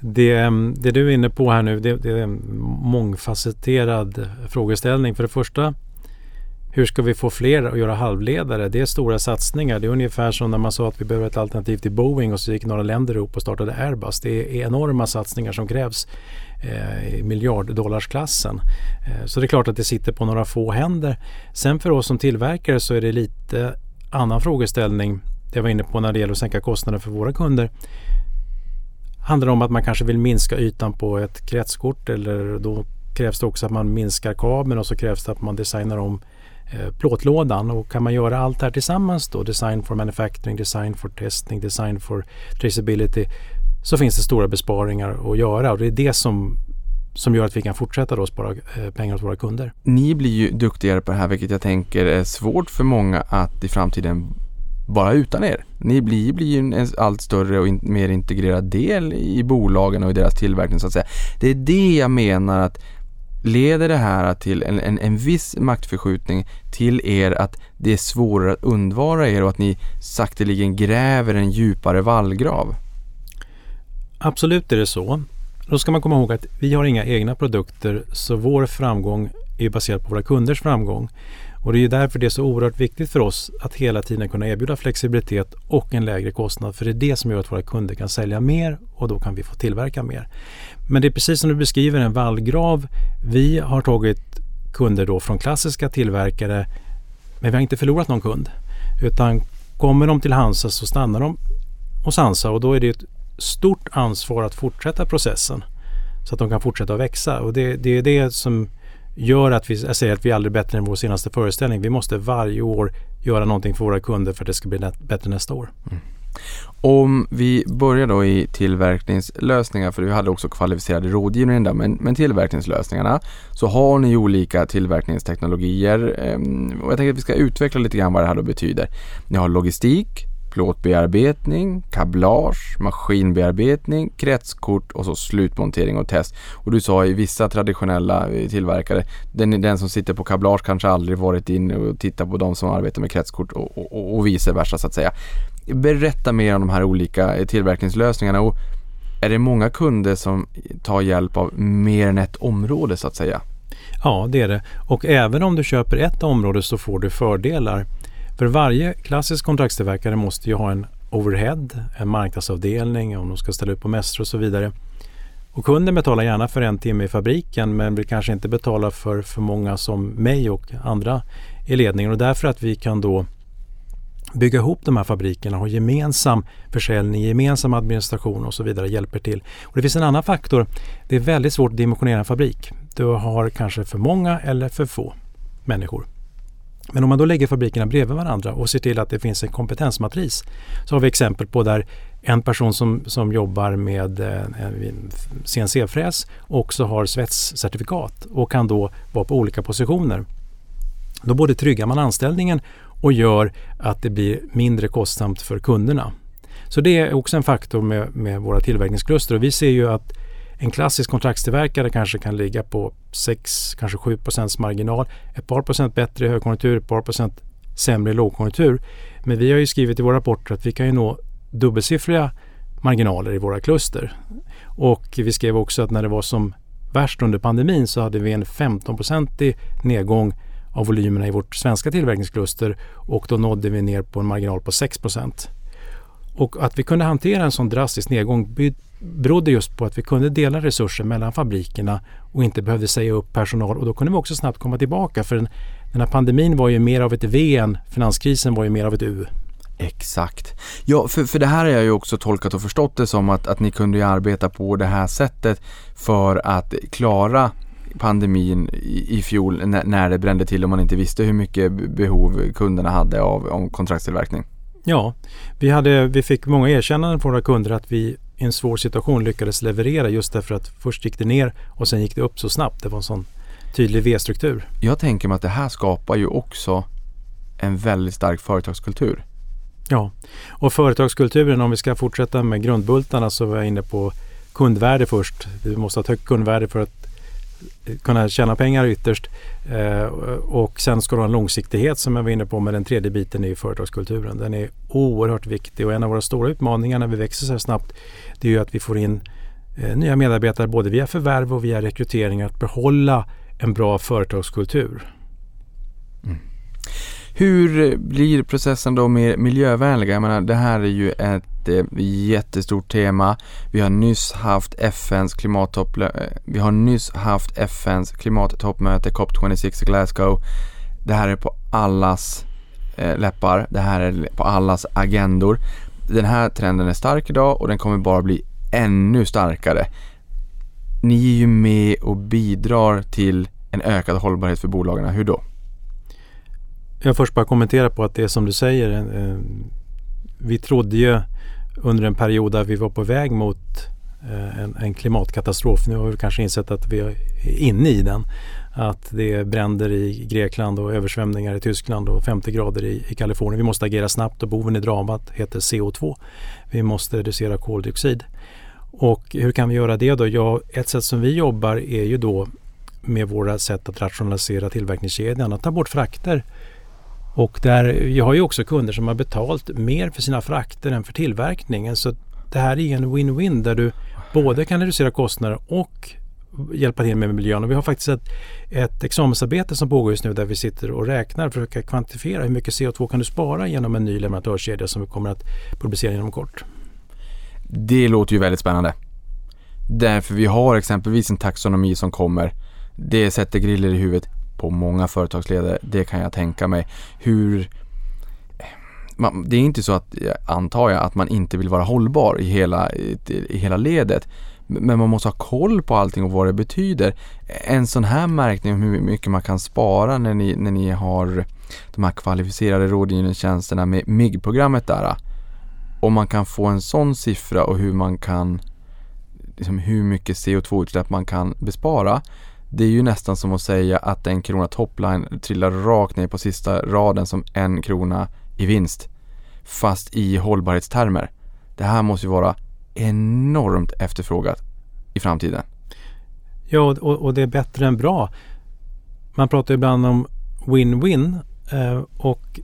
Det, ehm, det du är inne på här nu det, det är en mångfacetterad frågeställning. För det första, hur ska vi få fler att göra halvledare? Det är stora satsningar. Det är ungefär som när man sa att vi behöver ett alternativ till Boeing och så gick några länder ihop och startade Airbus. Det är enorma satsningar som krävs eh, i miljarddollarsklassen. Eh, så det är klart att det sitter på några få händer. Sen för oss som tillverkare så är det lite annan frågeställning. Det jag var inne på när det gäller att sänka kostnaden för våra kunder. Handlar det om att man kanske vill minska ytan på ett kretskort eller då krävs det också att man minskar kabeln och så krävs det att man designar om eh, Eh, plåtlådan och kan man göra allt det här tillsammans då, design for manufacturing, design for testing, design for traceability, så finns det stora besparingar att göra och det är det som, som gör att vi kan fortsätta då spara eh, pengar åt våra kunder. Ni blir ju duktigare på det här vilket jag tänker är svårt för många att i framtiden vara utan er. Ni blir, blir ju en allt större och in, mer integrerad del i bolagen och i deras tillverkning så att säga. Det är det jag menar att leder det här till en, en, en viss maktförskjutning till er att det är svårare att undvara er och att ni sakteligen gräver en djupare vallgrav? Absolut är det så. Då ska man komma ihåg att vi har inga egna produkter så vår framgång är baserad på våra kunders framgång. Och det är därför det är så oerhört viktigt för oss att hela tiden kunna erbjuda flexibilitet och en lägre kostnad. För det är det som gör att våra kunder kan sälja mer och då kan vi få tillverka mer. Men det är precis som du beskriver en vallgrav. Vi har tagit kunder då från klassiska tillverkare men vi har inte förlorat någon kund. Utan kommer de till Hansa så stannar de hos Hansa och då är det ett stort ansvar att fortsätta processen så att de kan fortsätta att växa. Och det, det är det som gör att vi, jag säger att vi är aldrig bättre än vår senaste föreställning. Vi måste varje år göra någonting för våra kunder för att det ska bli bättre nästa år. Mm. Om vi börjar då i tillverkningslösningar, för vi hade också kvalificerade rådgivning där, men, men tillverkningslösningarna så har ni olika tillverkningsteknologier ehm, och jag tänker att vi ska utveckla lite grann vad det här då betyder. Ni har logistik, plåtbearbetning, kablage, maskinbearbetning, kretskort och så slutmontering och test. Och du sa i vissa traditionella eh, tillverkare, den, den som sitter på kablage kanske aldrig varit inne och tittat på de som arbetar med kretskort och, och, och vice versa så att säga. Berätta mer om de här olika eh, tillverkningslösningarna och är det många kunder som tar hjälp av mer än ett område så att säga? Ja, det är det. Och även om du köper ett område så får du fördelar. För varje klassisk kontraktstillverkare måste ju ha en overhead, en marknadsavdelning om de ska ställa upp på mässor och så vidare. Och kunden betalar gärna för en timme i fabriken men vill kanske inte betala för för många som mig och andra i ledningen. Och därför att vi kan då bygga ihop de här fabrikerna, ha gemensam försäljning, gemensam administration och så vidare hjälper till. Och det finns en annan faktor. Det är väldigt svårt att dimensionera en fabrik. Du har kanske för många eller för få människor. Men om man då lägger fabrikerna bredvid varandra och ser till att det finns en kompetensmatris så har vi exempel på där en person som, som jobbar med eh, CNC-fräs också har svetscertifikat och kan då vara på olika positioner. Då både tryggar man anställningen och gör att det blir mindre kostsamt för kunderna. Så det är också en faktor med, med våra tillverkningskluster och vi ser ju att en klassisk kontraktstillverkare kanske kan ligga på 6, kanske 7 procents marginal. Ett par procent bättre i högkonjunktur, ett par procent sämre i lågkonjunktur. Men vi har ju skrivit i våra rapporter att vi kan ju nå dubbelsiffriga marginaler i våra kluster. Och vi skrev också att när det var som värst under pandemin så hade vi en 15-procentig nedgång av volymerna i vårt svenska tillverkningskluster och då nådde vi ner på en marginal på 6% Och att vi kunde hantera en sån drastisk nedgång berodde just på att vi kunde dela resurser mellan fabrikerna och inte behövde säga upp personal och då kunde vi också snabbt komma tillbaka för den, den här pandemin var ju mer av ett V än finanskrisen var ju mer av ett U. Exakt. Ja, för, för det här har jag ju också tolkat och förstått det som att, att ni kunde arbeta på det här sättet för att klara pandemin i, i fjol när, när det brände till och man inte visste hur mycket behov kunderna hade av, kontraktstillverkning. Ja, vi, hade, vi fick många erkännanden från våra kunder att vi i en svår situation lyckades leverera just därför att först gick det ner och sen gick det upp så snabbt. Det var en sån tydlig V-struktur. Jag tänker mig att det här skapar ju också en väldigt stark företagskultur. Ja, och företagskulturen om vi ska fortsätta med grundbultarna så var jag inne på kundvärde först. Vi måste ha ett högt kundvärde för att kunna tjäna pengar ytterst. Eh, och sen ska du ha en långsiktighet som jag var inne på med den tredje biten i företagskulturen. Den är oerhört viktig och en av våra stora utmaningar när vi växer så här snabbt det är ju att vi får in eh, nya medarbetare både via förvärv och via rekrytering att behålla en bra företagskultur. Mm. Hur blir processen då mer miljövänlig? Jag menar, det här är ju ett eh, jättestort tema. Vi har nyss haft FNs klimattopp... Eh, vi har nyss haft FNs klimattoppmöte COP26 i Glasgow. Det här är på allas eh, läppar. Det här är på allas agendor. Den här trenden är stark idag och den kommer bara bli ännu starkare. Ni är ju med och bidrar till en ökad hållbarhet för bolagen. Hur då? Jag först bara kommentera på att det är som du säger. Eh, eh vi trodde ju under en period där vi var på väg mot eh, en, en, klimatkatastrof. Nu har vi kanske insett att vi är inne i den. Att det är bränder i Grekland och översvämningar i Tyskland och 50 grader i, i Kalifornien. Vi måste agera snabbt och boven i dramat heter CO2. Vi måste reducera koldioxid. Och hur kan vi göra det då? Ja, ett sätt som vi jobbar är ju då med våra sätt att rationalisera tillverkningskedjan, att ta bort frakter. Och där, jag har ju också kunder som har betalt mer för sina frakter än för tillverkningen. Så det här är en win-win där du både kan reducera kostnader och hjälpa till med miljön. Och vi har faktiskt ett, ett examensarbete som pågår just nu där vi sitter och räknar för att kvantifiera hur mycket CO2 kan du spara genom en ny leverantörskedja som vi kommer att publicera inom kort. Det låter ju väldigt spännande. Därför vi har exempelvis en taxonomi som kommer. Det sätter griller i huvudet på många företagsledare. Det kan jag tänka mig. Hur man, det är inte så att, eh, antar jag, att man inte vill vara hållbar i hela, i, i hela ledet. Men man måste ha koll på allting och vad det betyder. En sån här märkning om hur mycket man kan spara när ni, när ni har de här kvalificerade rådgivningstjänsterna med MIG-programmet där. Eh, om man kan få en sån siffra och hur man kan liksom hur mycket CO2-utsläpp man kan bespara. Det är ju nästan som att säga att en krona topline trillar rakt ner på sista raden som en krona i vinst. Fast i hållbarhetstermer. Det här måste ju vara enormt efterfrågat i framtiden. Ja, och, och det är bättre än bra. Man pratar ibland om win-win eh, och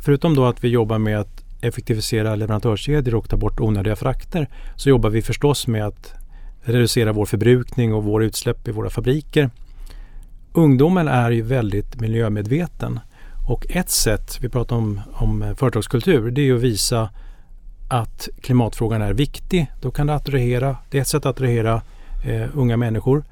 förutom då att vi jobbar med att effektivisera leverantörskedjor och ta bort onödiga frakter så jobbar vi förstås med att reducera vår förbrukning och våra utsläpp i våra fabriker. Ungdomen är ju väldigt miljömedveten och ett sätt, vi pratar om, om företagskultur, det är ju att visa att klimatfrågan är viktig. Då kan det attrahera, det är ett sätt att attrahera eh, unga människor.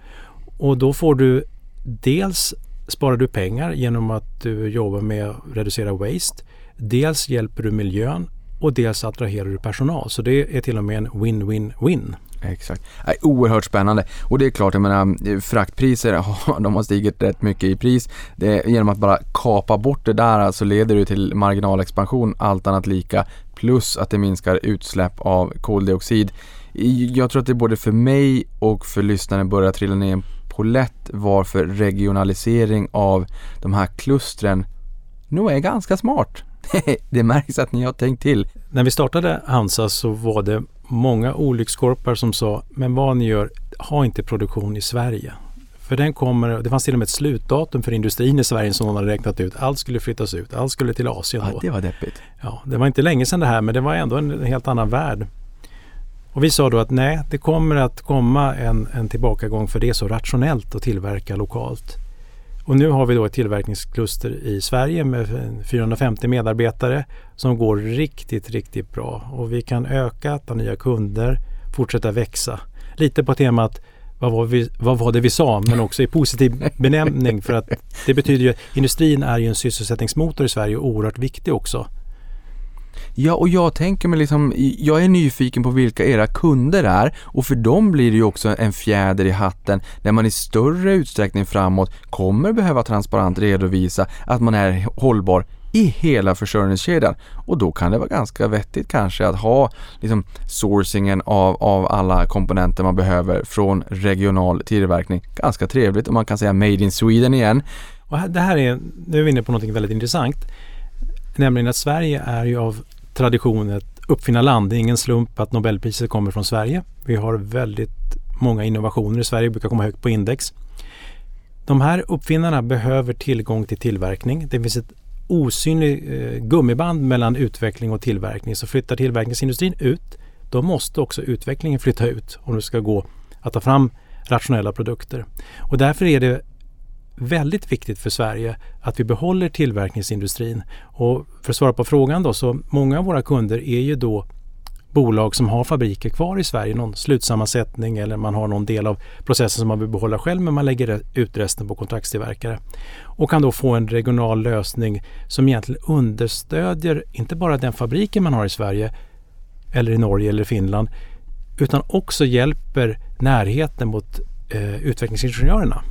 Och då får du dels sparar du pengar genom att du jobbar med att reducera waste. Dels hjälper du miljön och dels attraherar du personal. Så det är till och med en win-win-win. Exakt. Äh, oerhört spännande. Och det är klart, jag menar, fraktpriser, de har stigit rätt mycket i pris. Det, genom att bara kapa bort det där så leder det till marginalexpansion, allt annat lika. Plus att det minskar utsläpp av koldioxid. Jag tror att det både för mig och för lyssnaren börjar trilla ner en polett varför regionalisering av de här klustren nog är ganska smart. det märks att ni har tänkt till. När vi startade Hansa så var det många olyckskorpar som sa, men vad ni gör, ha inte produktion i Sverige. För den kommer, det fanns till och med ett slutdatum för industrin i Sverige som de hade räknat ut. Allt skulle flyttas ut, allt skulle till Asien då. Ja, det var deppigt. Ja, det var inte länge sedan det här men det var ändå en helt annan värld. Och vi sa då att nej, det kommer att komma en, en tillbakagång för det är så rationellt att tillverka lokalt. Och nu har vi då ett tillverkningskluster i Sverige med 450 medarbetare som går riktigt, riktigt bra. Och vi kan öka, ta nya kunder, fortsätta växa. Lite på temat vad var, vi, vad var det vi sa, men också i positiv benämning för att det betyder ju att industrin är ju en sysselsättningsmotor i Sverige och oerhört viktig också. Ja, och jag tänker mig liksom, jag är nyfiken på vilka era kunder är och för dem blir det ju också en fjäder i hatten när man i större utsträckning framåt kommer behöva transparent redovisa att man är hållbar i hela försörjningskedjan. Och då kan det vara ganska vettigt kanske att ha liksom sourcingen av, av alla komponenter man behöver från regional tillverkning. Ganska trevligt och man kan säga Made in Sweden igen. Och det här är, nu är vi inne på något väldigt intressant. Nämligen att Sverige är ju av tradition ett uppfinnarland. Det är ingen slump att Nobelpriset kommer från Sverige. Vi har väldigt många innovationer i Sverige, brukar komma högt på index. De här uppfinnarna behöver tillgång till tillverkning. Det finns ett osynligt eh, gummiband mellan utveckling och tillverkning. Så flyttar tillverkningsindustrin ut, då måste också utvecklingen flytta ut om det ska gå att ta fram rationella produkter. Och därför är det väldigt viktigt för Sverige att vi behåller tillverkningsindustrin. Och för att svara på frågan då, så många av våra kunder är ju då bolag som har fabriker kvar i Sverige, någon slutsammansättning eller man har någon del av processen som man vill behålla själv men man lägger ut resten på kontraktstillverkare. Och kan då få en regional lösning som egentligen understödjer inte bara den fabriken man har i Sverige eller i Norge eller Finland utan också hjälper närheten mot eh, utvecklingsingenjörerna.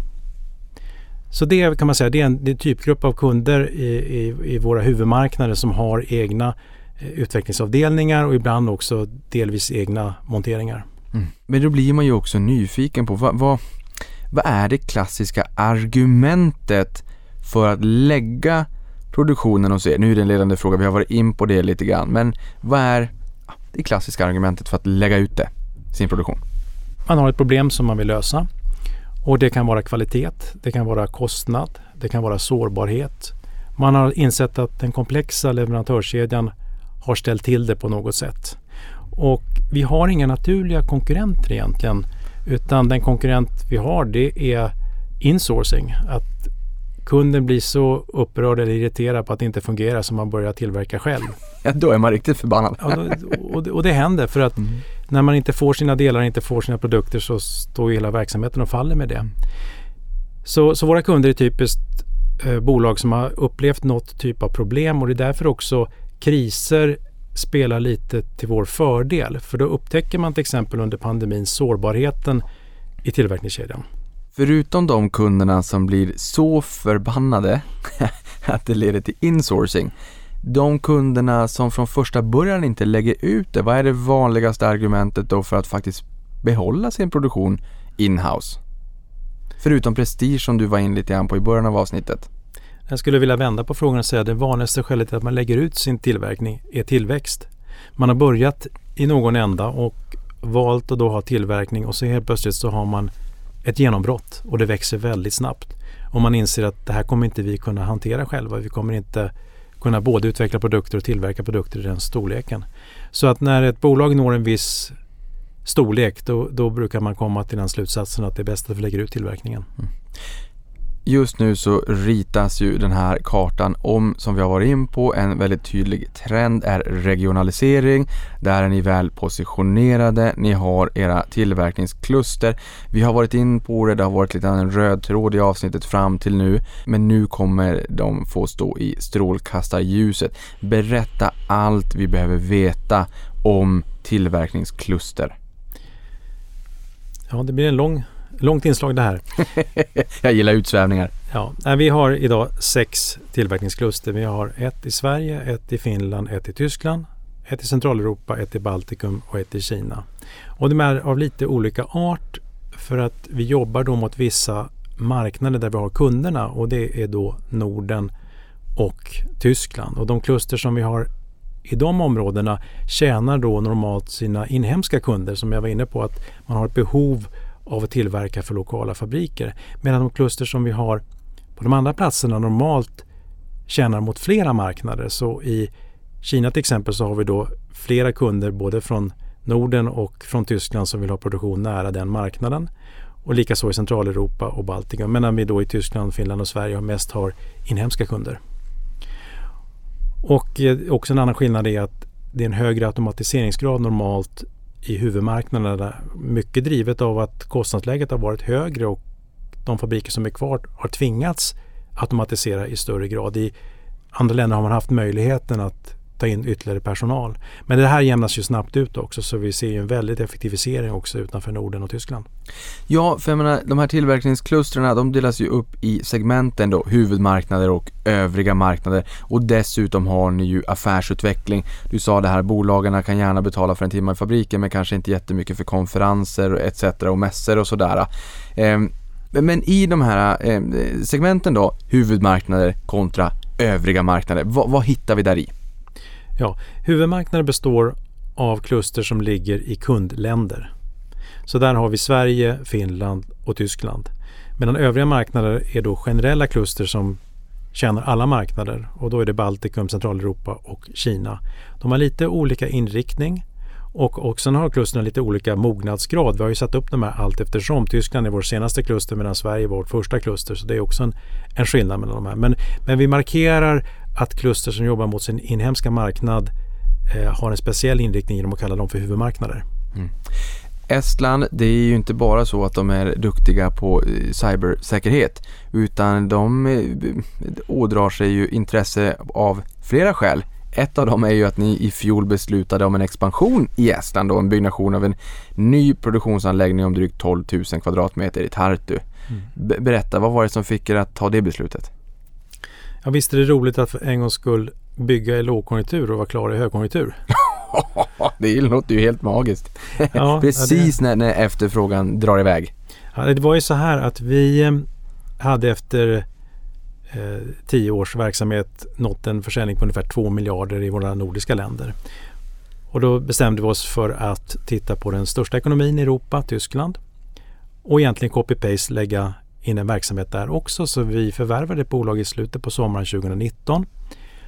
Så det kan man säga, det är en, det är en typgrupp av kunder i, i, i, våra huvudmarknader som har egna eh, utvecklingsavdelningar och ibland också delvis egna monteringar. Mm. Men då blir man ju också nyfiken på vad, vad, vad är det klassiska argumentet för att lägga produktionen hos er? Nu är det en ledande fråga, vi har varit in på det lite grann, men vad är det klassiska argumentet för att lägga ut det, sin produktion? Man har ett problem som man vill lösa Och det kan vara kvalitet, det kan vara kostnad, det kan vara sårbarhet. Man har insett att den komplexa leverantörskedjan har ställt till det på något sätt. Och vi har inga naturliga konkurrenter egentligen. Utan den konkurrent vi har det är insourcing. Att kunden blir så upprörd eller irriterad på att det inte fungerar som man börjar tillverka själv. Ja, då är man riktigt förbannad. Ja, och, det, och, det, händer för att mm när man inte får sina delar, inte får sina produkter så står hela verksamheten och faller med det. Så, så våra kunder är typiskt eh, bolag som har upplevt något typ av problem och det är därför också kriser spelar lite till vår fördel. För då upptäcker man till exempel under pandemin sårbarheten i tillverkningskedjan. Förutom de kunderna som blir så förbannade att det leder till insourcing, de kunderna som från första början inte lägger ut det, vad är det vanligaste argumentet då för att faktiskt behålla sin produktion inhouse? Förutom prestige som du var in lite grann på i början av avsnittet. Jag skulle vilja vända på frågan och säga att det vanligaste skälet till att man lägger ut sin tillverkning är tillväxt. Man har börjat i någon ända och valt att då ha tillverkning och så helt plötsligt så har man ett genombrott och det växer väldigt snabbt. Och man inser att det här kommer inte vi kunna hantera själva. Vi kommer inte kunna både utveckla produkter och tillverka produkter i den storleken. Så att när ett bolag når en viss storlek då, då brukar man komma till den slutsatsen att det är bäst att vi lägger ut tillverkningen. Mm. Just nu så ritas ju den här kartan om, som vi har varit in på, en väldigt tydlig trend är regionalisering. Där är ni väl positionerade, ni har era tillverkningskluster. Vi har varit in på det, det har varit lite en röd tråd i avsnittet fram till nu. Men nu kommer de få stå i strålkastarljuset. Berätta allt vi behöver veta om tillverkningskluster. Ja, det blir en lång långt inslag det här. Jag gillar utsvävningar. Ja, vi har idag sex tillverkningskluster. Vi har ett i Sverige, ett i Finland, ett i Tyskland, ett i Centraleuropa, ett i Baltikum och ett i Kina. Och de är av lite olika art för att vi jobbar då mot vissa marknader där vi har kunderna och det är då Norden och Tyskland. Och de kluster som vi har i de områdena tjänar då normalt sina inhemska kunder som jag var inne på att man har ett behov av att tillverka för lokala fabriker. Medan de kluster som vi har på de andra platserna normalt tjänar mot flera marknader. Så i Kina till exempel så har vi då flera kunder både från Norden och från Tyskland som vill ha produktion nära den marknaden. Och likaså i Centraleuropa och Baltikum. Medan vi då i Tyskland, Finland och Sverige mest har inhemska kunder. Och eh, också en annan skillnad är att det är en högre automatiseringsgrad normalt i huvudmarknaderna. Mycket drivet av att kostnadsläget har varit högre och de fabriker som är kvar har tvingats automatisera i större grad. I andra länder har man haft möjligheten att ta in ytterligare personal. Men det här jämnas ju snabbt ut också så vi ser ju en väldigt effektivisering också utanför Norden och Tyskland. Ja, för jag menar de här tillverkningsklustren de delas ju upp i segmenten då, huvudmarknader och övriga marknader och dessutom har ni ju affärsutveckling. Du sa det här, bolagen kan gärna betala för en timme i fabriken men kanske inte jättemycket för konferenser etc. och mässor och sådär. Ehm, men i de här ehm, segmenten då, huvudmarknader kontra övriga marknader, vad, vad hittar vi där i? Ja, huvudmarknaden består av kluster som ligger i kundländer. Så där har vi Sverige, Finland och Tyskland. Medan övriga marknader är då generella kluster som tjänar alla marknader och då är det Baltikum, Centraleuropa och Kina. De har lite olika inriktning och sen har klustren lite olika mognadsgrad. Vi har ju satt upp de här allt eftersom. Tyskland är vår senaste kluster medan Sverige är vårt första kluster så det är också en, en skillnad mellan de här. Men, men vi markerar att kluster som jobbar mot sin inhemska marknad eh, har en speciell inriktning genom att kalla dem för huvudmarknader. Mm. Estland, det är ju inte bara så att de är duktiga på eh, cybersäkerhet utan de eh, ådrar sig ju intresse av flera skäl. Ett av dem är ju att ni i fjol beslutade om en expansion i Estland och en byggnation av en ny produktionsanläggning om drygt 12 000 kvadratmeter i Tartu. Mm. Berätta, vad var det som fick er att ta det beslutet? Ja, visst är det roligt att för en gångs skull bygga i lågkonjunktur och vara klar i högkonjunktur. det låter ju helt magiskt. Ja, Precis det... när, när efterfrågan drar iväg. Ja, det var ju så här att vi eh, hade efter eh, tio års verksamhet nått en försäljning på ungefär 2 miljarder i våra nordiska länder. Och då bestämde vi oss för att titta på den största ekonomin i Europa, Tyskland. och egentligen copy-paste lägga in en verksamhet där också. Så vi förvärvade ett bolag i slutet på sommaren 2019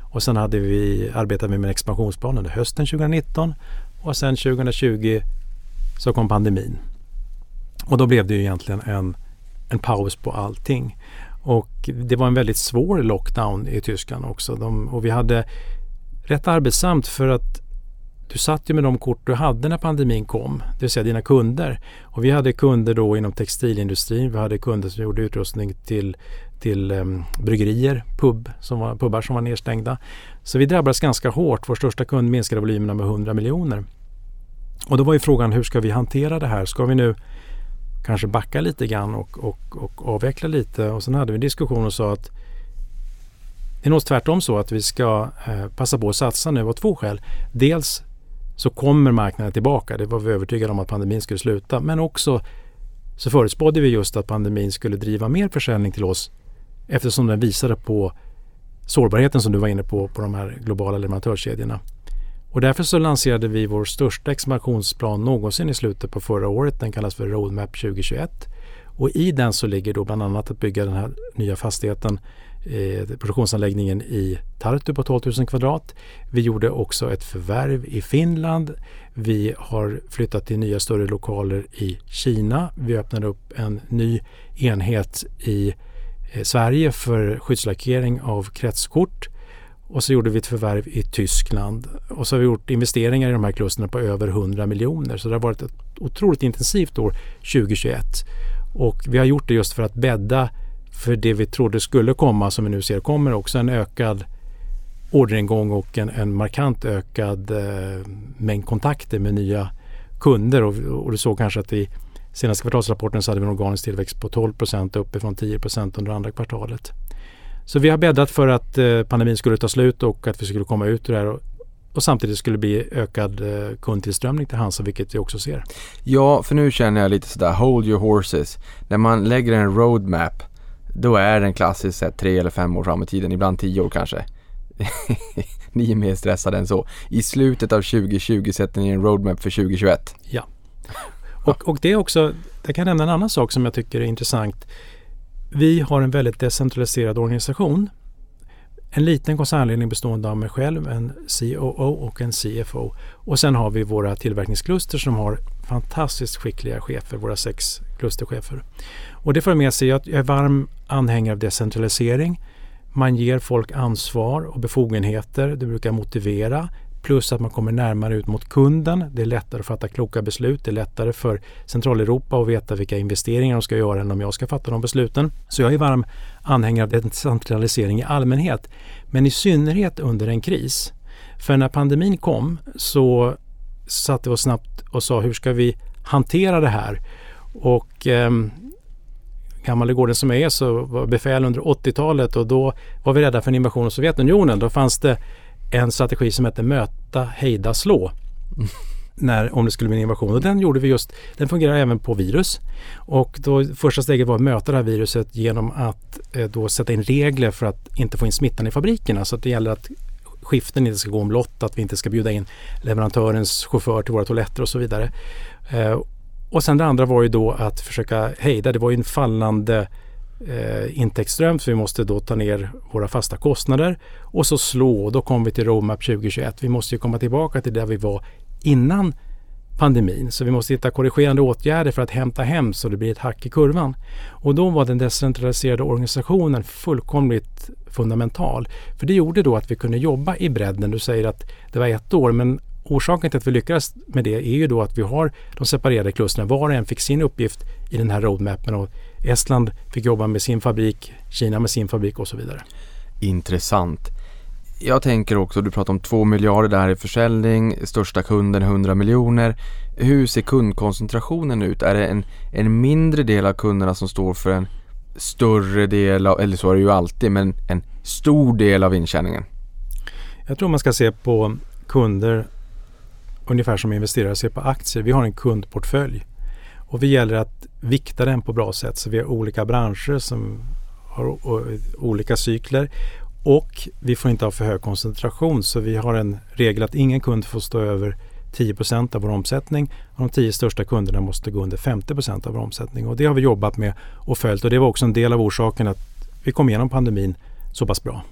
och sen hade vi, arbetade vi med en expansionsplan under hösten 2019 och sen 2020 så kom pandemin. Och då blev det ju egentligen en, en paus på allting. Och det var en väldigt svår lockdown i Tyskland också. De, och vi hade rätt arbetsamt för att du satt ju med de kort du hade när pandemin kom, det vill säga dina kunder. Och vi hade kunder då inom textilindustrin, vi hade kunder som gjorde utrustning till, till um, bryggerier, pub som var, pubbar som var nedstängda. Så vi drabbades ganska hårt. Vår största kund minskade volymerna med 100 miljoner. Och då var ju frågan hur ska vi hantera det här? Ska vi nu kanske backa lite grann och, och, och avveckla lite? Och sen hade vi en diskussion och sa att det är nog tvärtom så att vi ska eh, passa på att satsa nu av två skäl. Dels så kommer marknaden tillbaka. Det var vi övertygade om att pandemin skulle sluta. Men också så förutspådde vi just att pandemin skulle driva mer försäljning till oss eftersom den visade på sårbarheten som du var inne på, på de här globala leverantörskedjorna. Och därför så lanserade vi vår största expansionsplan någonsin i slutet på förra året. Den kallas för Roadmap 2021. Och i den så ligger då bland annat att bygga den här nya fastigheten eh, produktionsanläggningen i Tartu på 12 000 kvadrat. Vi gjorde också ett förvärv i Finland. Vi har flyttat till nya större lokaler i Kina. Vi öppnade upp en ny enhet i eh, Sverige för skyddslackering av kretskort. Och så gjorde vi ett förvärv i Tyskland. Och så har vi gjort investeringar i de här klustren på över 100 miljoner. Så det har varit ett otroligt intensivt år 2021. Och vi har gjort det just för att bädda för det vi trodde skulle komma som vi nu ser kommer också en ökad orderingång och en, en markant ökad eh, mängd kontakter med nya kunder. Och, och du såg kanske att i senaste kvartalsrapporten så hade vi en organisk tillväxt på 12 procent uppifrån 10 procent under andra kvartalet. Så vi har bäddat för att eh, pandemin skulle ta slut och att vi skulle komma ut ur det här och, och samtidigt skulle det bli ökad eh, kundtillströmning till Hansa, vilket vi också ser. Ja, för nu känner jag lite sådär, hold your horses. När man lägger en roadmap då är den klassiskt sett tre eller fem år fram i tiden, ibland tio år kanske. ni är mer stressade än så. I slutet av 2020 sätter ni en roadmap för 2021. Ja. Och, och det är också, jag kan nämna en annan sak som jag tycker är intressant. Vi har en väldigt decentraliserad organisation. En liten koncernledning bestående av mig själv, en COO och en CFO. Och sen har vi våra tillverkningskluster som har fantastiskt skickliga chefer, våra sex klusterchefer. Och det för med sig att jag är varm anhängare av decentralisering. Man ger folk ansvar och befogenheter. Det brukar motivera. Plus att man kommer närmare ut mot kunden. Det är lättare att fatta kloka beslut. Det är lättare för Centraleuropa att veta vilka investeringar de ska göra än om jag ska fatta de besluten. Så jag är varm anhängare av decentralisering i allmänhet. Men i synnerhet under en kris. För när pandemin kom så satte vi oss snabbt och sa hur ska vi hantera det här? Och eh, gammal i gården som jag är så var befäl under 80-talet och då var vi rädda för en invasion av Sovjetunionen. Då fanns det en strategi som hette möta, hejda, slå. Mm. När, om det skulle bli en invasion. Och den gjorde vi just, den fungerar även på virus. Och då första steget var att möta det här viruset genom att eh, då sätta in regler för att inte få in smittan i fabrikerna. Så att det gäller att skiften inte ska gå omlott, att vi inte ska bjuda in leverantörens chaufför till våra toaletter och så vidare. Eh, och sen det andra var ju då att försöka hejda, det var ju en fallande eh, intäktsström så vi måste då ta ner våra fasta kostnader och så slå, då kom vi till Roadmap 2021. Vi måste ju komma tillbaka till där vi var innan pandemin. Så vi måste hitta korrigerande åtgärder för att hämta hem så det blir ett hack i kurvan. Och då var den decentraliserade organisationen fullkomligt fundamental. För det gjorde då att vi kunde jobba i bredden. Du säger att det var ett år men orsaken till att vi lyckades med det är ju då att vi har de separerade klustren. Var och en fick sin uppgift i den här roadmappen och Estland fick jobba med sin fabrik, Kina med sin fabrik och så vidare. Intressant. Jag tänker också, du pratar om 2 miljarder där i försäljning, största kunden 100 miljoner. Hur ser kundkoncentrationen ut? Är det en, en mindre del av kunderna som står för en större del av, eller så är det ju alltid, men en stor del av intjäningen? Jag tror man ska se på kunder ungefär som investerare ser på aktier. Vi har en kundportfölj och vi gäller att vikta den på bra sätt. Så vi har olika branscher som har olika cykler och vi får inte ha för hög koncentration så vi har en regel att ingen kund får stå över 10% av vår omsättning. Och de 10 största kunderna måste gå under 50% av vår omsättning. Och det har vi jobbat med och följt och det var också en del av orsaken att vi kom igenom pandemin så pass bra.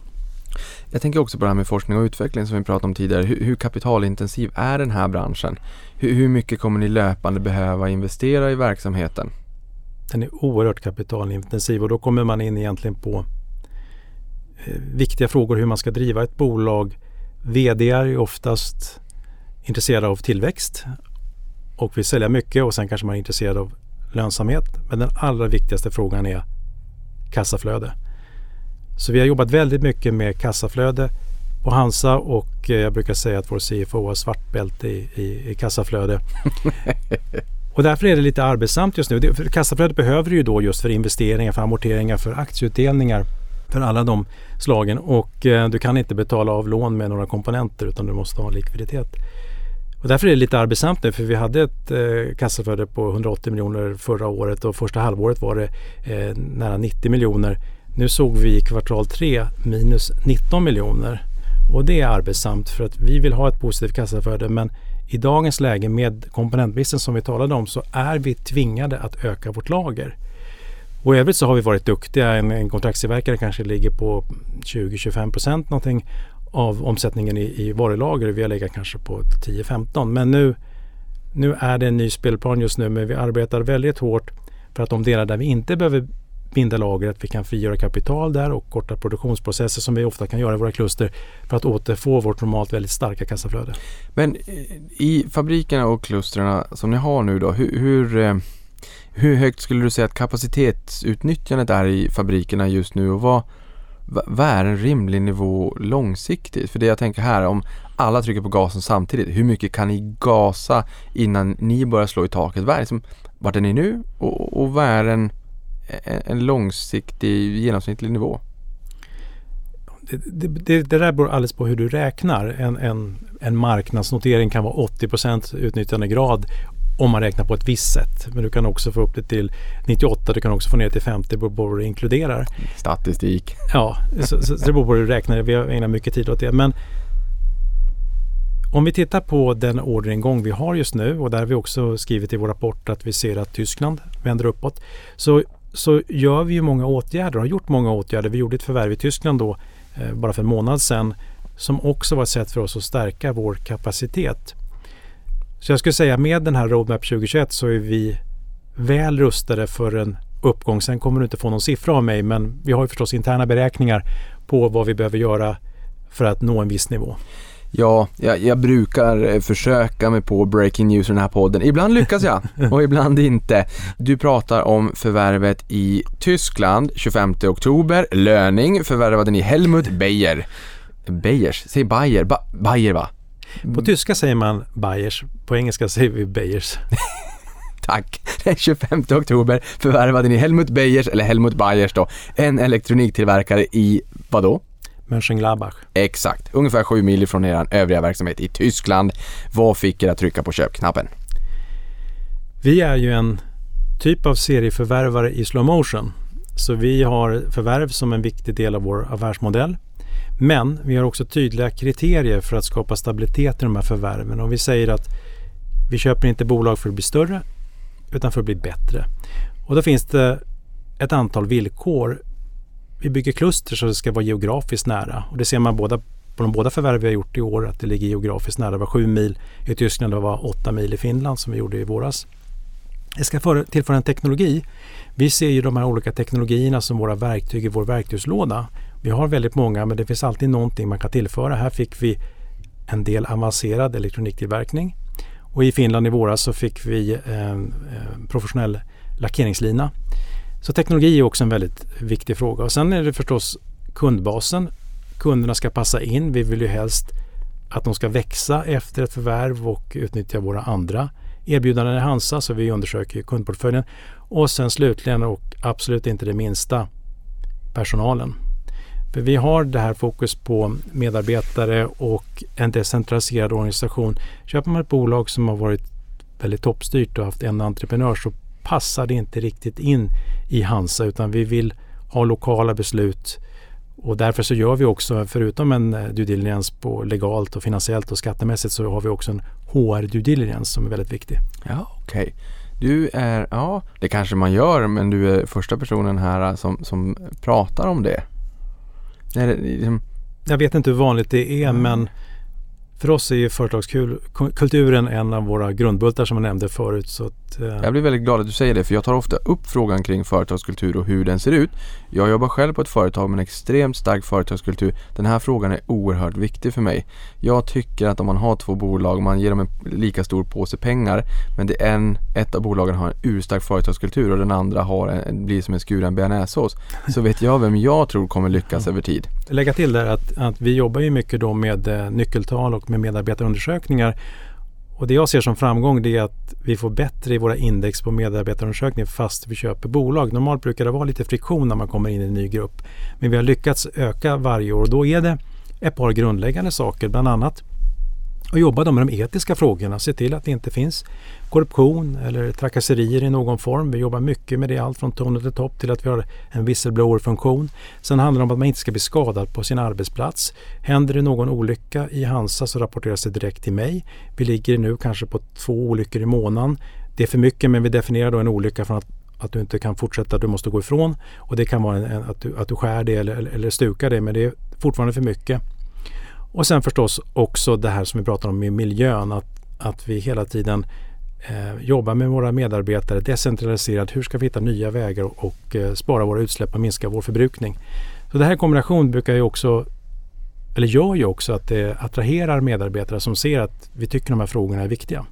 Jag tänker också på det här med forskning och utveckling som vi pratade om tidigare. Hur, hur kapitalintensiv är den här branschen? Hur, hur mycket kommer ni löpande behöva investera i verksamheten? Den är oerhört kapitalintensiv och då kommer man in egentligen på viktiga frågor hur man ska driva ett bolag. VD är ju oftast intresserade av tillväxt och vill sälja mycket och sen kanske man är intresserad av lönsamhet. Men den allra viktigaste frågan är kassaflöde. Så vi har jobbat väldigt mycket med kassaflöde på Hansa och eh, jag brukar säga att vår CFO har svart bälte i, i, i kassaflöde. och därför är det lite arbetsamt just nu. Kassaflödet behöver du ju då just för investeringar, för amorteringar, för aktieutdelningar, för alla de slagen. Och eh, du kan inte betala av lån med några komponenter utan du måste ha likviditet. Och därför är det lite arbetsamt nu för vi hade ett eh, kassaflöde på 180 miljoner förra året och första halvåret var det eh, nära 90 miljoner. Nu såg vi i kvartal 3 minus 19 miljoner och det är arbetsamt för att vi vill ha ett positivt kassaflöde men i dagens läge med komponentbristen som vi talade om så är vi tvingade att öka vårt lager. Och i övrigt så har vi varit duktiga. En, en kontraktstillverkare kanske ligger på 20-25 procent någonting av omsättningen i, i varulager. Vi har legat kanske på 10-15. Men nu, nu är det en ny spelplan just nu men vi arbetar väldigt hårt för att de delar där vi inte behöver binda lager, att vi kan frigöra kapital där och korta produktionsprocesser som vi ofta kan göra i våra kluster för att återfå vårt normalt väldigt starka kassaflöde. Men eh, i fabrikerna och klustren som ni har nu då, hur, hur, hur högt skulle du säga att kapacitetsutnyttjandet är i fabrikerna just nu och vad, vad är en rimlig nivå långsiktigt? För det jag tänker här, om alla trycker på gasen samtidigt, hur mycket kan ni gasa innan ni börjar slå i taket? Vad är liksom, vart är ni nu och, och vad är en en långsiktig genomsnittlig nivå? Det, det, det, där beror alldeles på hur du räknar. En, en, en marknadsnotering kan vara 80% utnyttjandegrad om man räknar på ett visst sätt. Men du kan också få upp det till 98, du kan också få ner till 50 beroende på vad du inkluderar. Statistik. Ja, så, så, så det beror på hur du räknar. Vi har ägnat mycket tid åt det. Men om vi tittar på den orderingång vi har just nu och där har vi också skrivit i vår rapport att vi ser att Tyskland vänder uppåt. Så så gör vi ju många åtgärder, har gjort många åtgärder. Vi gjorde ett förvärv i Tyskland då eh, bara för en månad sedan som också var ett sätt för oss att stärka vår kapacitet. Så jag skulle säga med den här Roadmap 2021 så är vi väl rustade för en uppgång. Sen kommer du inte få någon siffra av mig men vi har ju förstås interna beräkningar på vad vi behöver göra för att nå en viss nivå. Ja, jag, jag, brukar eh, försöka mig på breaking news i den här podden. Ibland lyckas jag och ibland inte. Du pratar om förvärvet i Tyskland 25 oktober. Löning förvärvade ni Helmut Beyer. Beyers, säg Bayer, ba Bayer va? På tyska säger man Bayers, på engelska säger vi Beyers. Tack! Den 25 oktober förvärvade ni Helmut Beyers, eller Helmut Bayers då, en elektroniktillverkare i vadå? Mönchengladbach. Exakt, ungefär sju mil från er övriga verksamhet i Tyskland. Vad fick er att trycka på köpknappen? Vi är ju en typ av serieförvärvare i slow motion. Så vi har förvärv som en viktig del av vår affärsmodell. Men vi har också tydliga kriterier för att skapa stabilitet i de här förvärven. Och vi säger att vi köper inte bolag för att bli större utan för att bli bättre. Och då finns det ett antal villkor vi bygger kluster så det ska vara geografiskt nära. Och det ser man båda, på de båda förvärv vi har gjort i år att det ligger geografiskt nära. Det var sju mil i Tyskland och det var åtta mil i Finland som vi gjorde i våras. Jag ska tillföra en teknologi. Vi ser ju de här olika teknologierna som våra verktyg i vår verktygslåda. Vi har väldigt många men det finns alltid någonting man kan tillföra. Här fick vi en del avancerad elektroniktillverkning. Och i Finland i våras så fick vi eh, eh professionell lackeringslina så teknologi är också en väldigt viktig fråga. Och sen är det förstås kundbasen. Kunderna ska passa in. Vi vill ju helst att de ska växa efter ett förvärv och utnyttja våra andra erbjudanden i Hansa. Så vi undersöker kundportföljen. Och sen slutligen och absolut inte det minsta personalen. För vi har det här fokus på medarbetare och en decentraliserad organisation. Köper man ett bolag som har varit väldigt toppstyrt och haft en entreprenör så passar det inte riktigt in i Hansa utan vi vill ha lokala beslut och därför så gör vi också, förutom en eh, due diligence på legalt och finansiellt och skattemässigt så har vi också en HR due diligence som är väldigt viktig. Ja, okej. Du är, ja, det kanske man gör, men du är första personen här eh, som, som pratar om det. Är det liksom, Jag vet inte hur vanligt det är men för oss är företagskulturen en av våra grundbultar som jag nämnde förut. Så att, eh, Jag blir väldigt glad att du säger det för jag tar ofta upp frågan kring företagskultur och hur den ser ut. Jag jobbar själv på ett företag med en extremt stark företagskultur. Den här frågan är oerhört viktig för mig. Jag tycker att om man har två bolag, man ger dem en lika stor påse pengar men det är en, ett av bolagen har en urstark företagskultur och den andra har en, blir som en skuren bearnaisesås. Så vet jag vem jag tror kommer lyckas över tid. lägga till där att, att vi jobbar ju mycket då med eh, nyckeltal och med medarbetarundersökningar. Och det jag ser som framgång det är att vi får bättre i våra index på medarbetarundersökningar fast vi köper bolag. Normalt brukar det vara lite friktion när man kommer in i en ny grupp. Men vi har lyckats öka varje år och då är det ett par grundläggande saker. Bland annat och jobba då med de etiska frågorna. Se till att det inte finns korruption eller trakasserier i någon form. Vi jobbar mycket med det, allt från tone till topp till att vi har en whistleblower-funktion. Sen handlar det om att man inte ska bli skadad på sin arbetsplats. Händer det någon olycka i Hansa så rapporteras det direkt till mig. Vi ligger nu kanske på två olyckor i månaden. Det är för mycket men vi definierar då en olycka från att att du inte kan fortsätta, du måste gå ifrån. Och det kan vara en, en, att, du, att du skär det eller, eller stukar det men det är fortfarande för mycket. Och sen förstås också det här som vi pratar om med miljön, att, att vi hela tiden eh, jobbar med våra medarbetare decentraliserat. Hur ska vi hitta nya vägar och, och eh, spara våra utsläpp och minska vår förbrukning? Så det här i kombination brukar ju också, eller gör ju också att det attraherar medarbetare som ser att vi tycker de här frågorna är viktiga.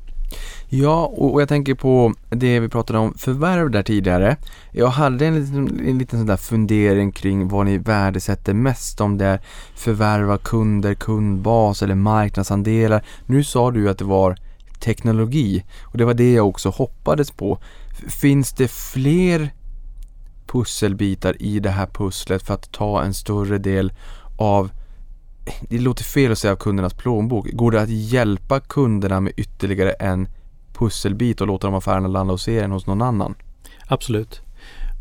Ja, och, jag tänker på det vi pratade om förvärv där tidigare. Jag hade en liten, en liten sån där fundering kring vad ni värdesätter mest om det är förvärva kunder, kundbas eller marknadsandelar. Nu sa du att det var teknologi och det var det jag också hoppades på. Finns det fler pusselbitar i det här pusslet för att ta en större del av det låter fel att säga av kundernas plånbok. Går det att hjälpa kunderna med ytterligare en pusselbit och låta de affärerna landa hos er än hos någon annan? Absolut.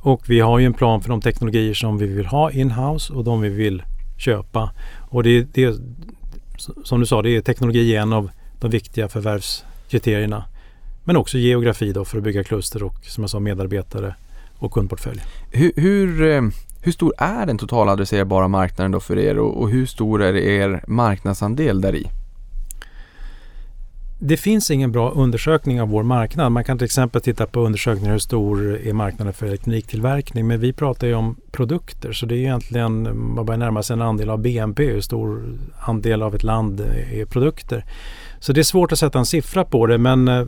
Och vi har ju en plan för de teknologier som vi vill ha in-house och de vi vill köpa. Och det, det som du sa, det är teknologi en av de viktiga förvärvskriterierna. Men också geografi då för att bygga kluster och som jag sa medarbetare och kundportfölj. Hur, hur, eh, hur stor är den totala adresserbara marknaden då för er och, och hur stor är er marknadsandel där i? Det finns ingen bra undersökning av vår marknad. Man kan till exempel titta på undersökningar hur stor är marknaden för elektroniktillverkning. Men vi pratar ju om produkter så det är egentligen, man börjar närma sig en andel av BNP, hur stor andel av ett land är produkter. Så det är svårt att sätta en siffra på det men eh,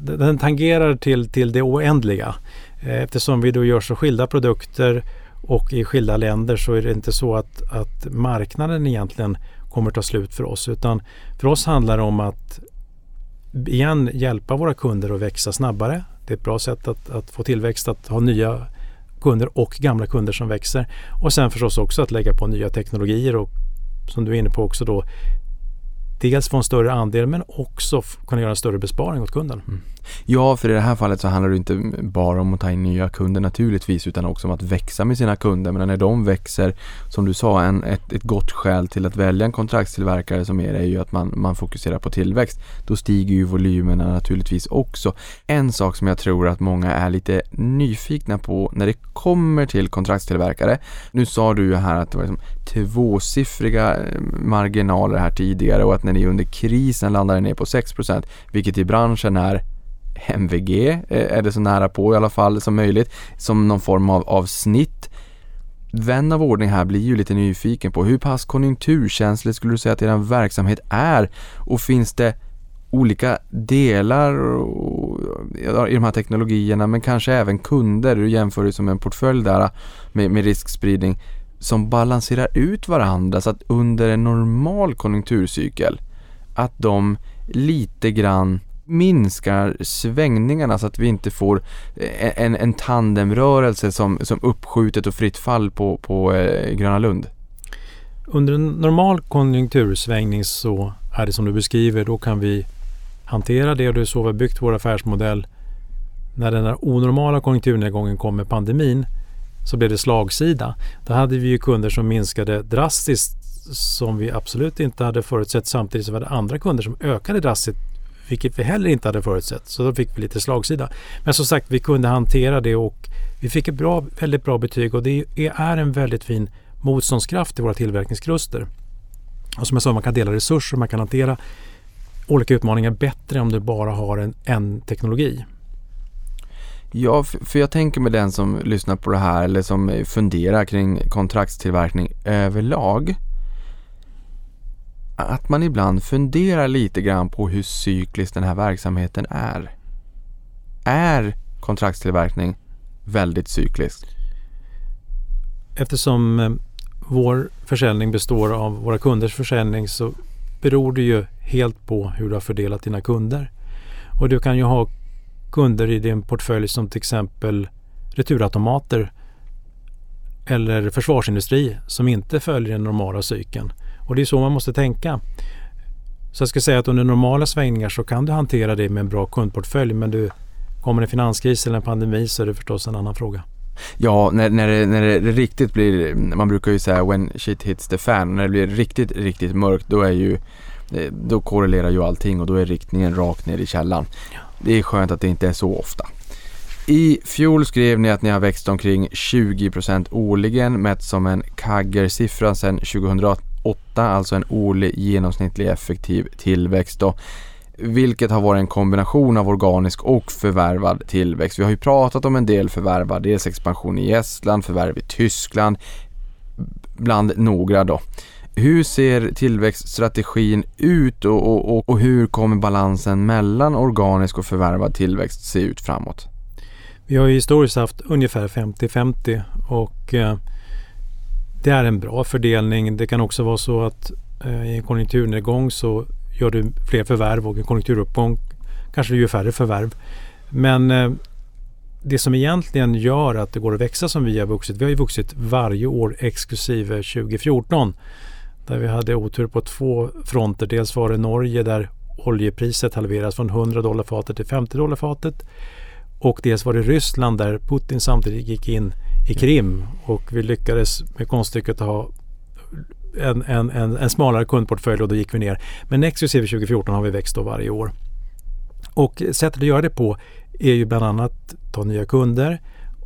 den tangerar till, till det oändliga. Eh, eftersom vi då gör så skilda produkter och i skilda länder så är det inte så att, att marknaden egentligen kommer ta slut för oss utan för oss handlar det om att igen hjälpa våra kunder att växa snabbare. Det är ett bra sätt att, att få tillväxt, att ha nya kunder och gamla kunder som växer. Och sen förstås också att lägga på nya teknologier och som du är inne på också då dels få en större andel men också kunna göra en större besparing åt kunden. Mm. Ja, för i det här fallet så handlar det inte bara om att ta in nya kunder naturligtvis utan också om att växa med sina kunder. Men när de växer, som du sa, en, ett, ett gott skäl till att välja en kontraktstillverkare som er är ju att man, man fokuserar på tillväxt. Då stiger ju volymerna naturligtvis också. En sak som jag tror att många är lite nyfikna på när det kommer till kontraktstillverkare. Nu sa du ju här att det var liksom tvåsiffriga eh, marginaler här tidigare och att när ni under krisen landade ner på 6% vilket i branschen är MVG eh, är det så nära på i alla fall som möjligt som någon form av, av snitt. Vän av ordning här blir ju lite nyfiken på hur pass konjunkturkänslig skulle du säga att er verksamhet är? Och finns det olika delar i de här teknologierna men kanske även kunder, du jämför ju som en portfölj där med, med riskspridning som balanserar ut varandra. Så att under en normal konjunkturcykel att de lite grann minskar svängningarna så att vi inte får eh, en, en tandemrörelse som, som uppskjutet och fritt fall på, på eh, Gröna Lund. Under en normal konjunktursvängning så är det som du beskriver, då kan vi hantera det och det är så vi har byggt vår affärsmodell. När den här onormala konjunkturnedgången kom med pandemin så blev det slagsida. Då hade vi ju kunder som minskade drastiskt som vi absolut inte hade förutsett samtidigt som vi hade andra kunder som ökade drastiskt vilket vi heller inte hade förutsett. Så då fick vi lite slagsida. Men som sagt, vi kunde hantera det och vi fick ett bra, väldigt bra betyg och det är en väldigt fin motståndskraft i våra tillverkningskluster. Och som jag sa, man kan dela resurser, man kan hantera olika utmaningar bättre om du bara har en, en teknologi. Ja, för jag tänker med den som lyssnar på det här eller som funderar kring kontraktstillverkning överlag. Att man ibland funderar lite grann på hur cyklisk den här verksamheten är. Är kontraktstillverkning väldigt cyklisk? Eftersom eh, vår försäljning består av våra kunders försäljning så beror det ju helt på hur du har fördelat dina kunder. Och du kan ju ha kunder i din portfölj som till exempel returautomater eller försvarsindustri som inte följer den normala cykeln. Och det är så man måste tänka. Så jag ska säga att under normala svängningar så kan du hantera det med en bra kundportfölj men du kommer en finanskris eller en pandemi så är det förstås en annan fråga. Ja, när, när, det, när det riktigt blir, man brukar ju säga when shit hits the fan, när det blir riktigt, riktigt mörkt då är ju eh, då korrelerar ju allting och då är riktningen rakt ner i källan. Det är skönt att det inte är så ofta. I fjol skrev ni att ni har växt omkring 20% årligen mätt som en CAGR-siffra sedan 2008, alltså en årlig genomsnittlig effektiv tillväxt. Då vilket har varit en kombination av organisk och förvärvad tillväxt. Vi har ju pratat om en del förvärvad, dels expansion i Estland, förvärv i Tyskland, bland några då. Hur ser tillväxtstrategin ut och, och, och, hur kommer balansen mellan organisk och förvärvad tillväxt se ut framåt? Vi har ju historiskt haft ungefär 50-50 och eh, det är en bra fördelning. Det kan också vara så att eh, i en konjunkturnedgång så gör du fler förvärv och i en konjunkturuppgång kanske du gör färre förvärv. Men eh, det som egentligen gör att det går att växa som vi har vuxit, vi har ju vuxit varje år exklusive 2014 där vi hade otur på två fronter. Dels var det Norge där oljepriset halveras från 100 dollar fatet till 50 dollar fatet. Och dels var det Ryssland där Putin samtidigt gick in i Krim och vi lyckades med konststycket att ha en, en, en, en smalare kundportfölj och då gick vi ner. Men exklusive 2014 har vi växt då varje år. Och sättet att göra det på är ju bland annat ta nya kunder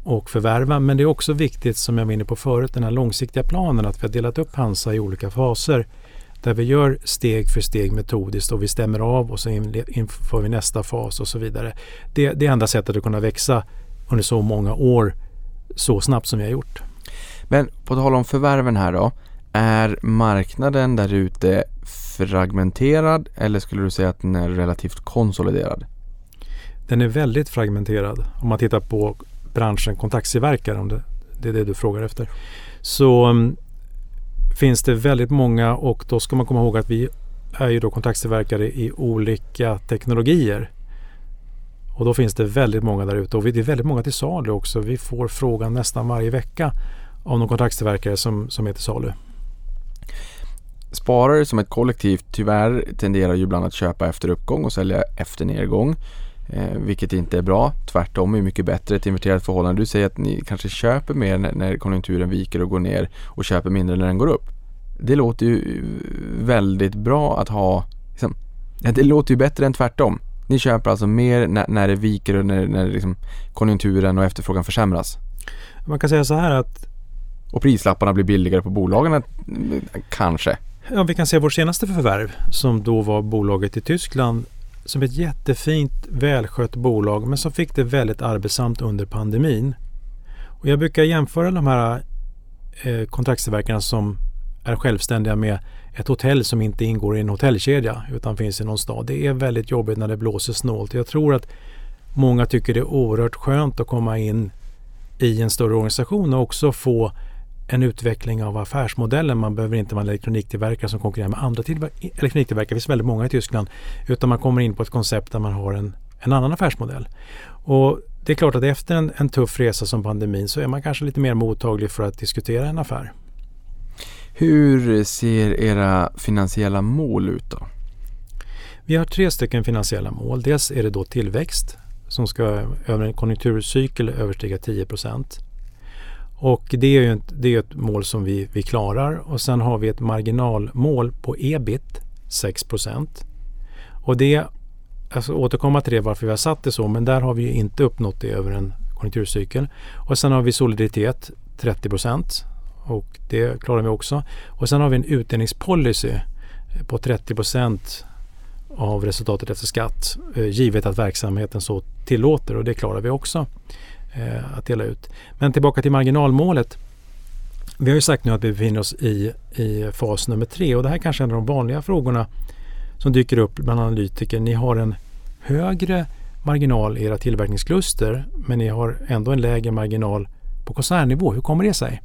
och förvärva. Men det är också viktigt som jag var inne på förut, den här långsiktiga planen att vi har delat upp Hansa i olika faser. Där vi gör steg för steg metodiskt och vi stämmer av och så inför vi nästa fas och så vidare. Det, det är enda sättet att kunna växa under så många år så snabbt som vi har gjort. Men på tal om förvärven här då. Är marknaden där ute fragmenterad eller skulle du säga att den är relativt konsoliderad? Den är väldigt fragmenterad om man tittar på branschen kontaktillverkare om det, det är det du frågar efter. Så um, finns det väldigt många och då ska man komma ihåg att vi är ju då kontaktillverkare i olika teknologier. Och då finns det väldigt många där ute och det är väldigt många till salu också. Vi får frågan nästan varje vecka av någon kontraktstillverkare som, som är till salu. Sparare som ett kollektiv tyvärr tenderar ju ibland att köpa efter uppgång och sälja efter nedgång. Eh, vilket inte är bra. Tvärtom är mycket bättre ett inverterat förhållande. Du säger att ni kanske köper mer när, när konjunkturen viker och går ner och köper mindre när den går upp. Det låter ju väldigt bra att ha. Liksom, det låter ju bättre än tvärtom. Ni köper alltså mer när, när det viker och när, när liksom konjunkturen och efterfrågan försämras. Man kan säga så här att och prislapparna blir billigare på bolagen kanske. Ja, vi kan se vårt senaste förvärv som då var bolaget i Tyskland som ett jättefint välskött bolag men som fick det väldigt arbetsamt under pandemin. Och jag brukar jämföra de här eh, kontraktstillverkarna som är självständiga med ett hotell som inte ingår i en hotellkedja utan finns i någon stad. Det är väldigt jobbigt när det blåser snålt. Jag tror att många tycker det är oerhört skönt att komma in i en större organisation och också få en utveckling av affärsmodellen. Man behöver inte vara en elektroniktillverkare som konkurrerar med andra elektroniktillverkare. Det finns väldigt många i Tyskland. Utan man kommer in på ett koncept där man har en, en annan affärsmodell. Och det är klart att efter en, en tuff resa som pandemin så är man kanske lite mer mottaglig för att diskutera en affär. Hur ser era finansiella mål ut då? Vi har tre stycken finansiella mål. Dels är det då tillväxt som ska över en konjunkturcykel överstiga 10 procent. Och det är ju ett, det är ett mål som vi, vi klarar och sen har vi ett marginalmål på ebit 6 procent. Och det, jag ska återkomma till det varför vi har satt det så, men där har vi inte uppnått det över en konjunkturcykel. Och sen har vi soliditet 30 och det klarar vi också. Och sen har vi en utdelningspolicy på 30% av resultatet efter skatt eh, givet att verksamheten så tillåter och det klarar vi också eh, att dela ut. Men tillbaka till marginalmålet. Vi har ju sagt nu att vi befinner oss i, i fas nummer tre och det här kanske är en av de vanliga frågorna som dyker upp bland analytiker. Ni har en högre marginal i era tillverkningskluster men ni har ändå en lägre marginal på koncernnivå. Hur kommer det sig?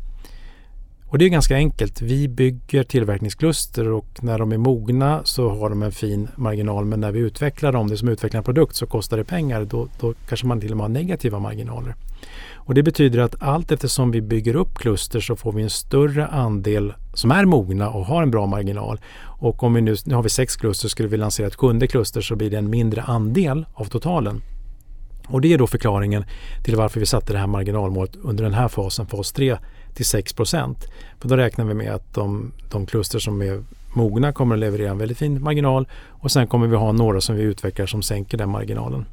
Och det är ganska enkelt. Vi bygger tillverkningskluster och när de är mogna så har de en fin marginal men när vi utvecklar dem, det som utvecklar en produkt, så kostar det pengar. Då, då kanske man till och med har negativa marginaler. Och Det betyder att allt eftersom vi bygger upp kluster så får vi en större andel som är mogna och har en bra marginal. Och om vi nu, nu har vi sex kluster, skulle vi lansera ett sjunde kluster så blir det en mindre andel av totalen. Och Det är då förklaringen till varför vi satte det här marginalmålet under den här fasen, fas 3, till 6% För då räknar vi med att de, de kluster som är mogna kommer att leverera en väldigt fin marginal och sen kommer vi ha några som vi utvecklar som sänker den marginalen.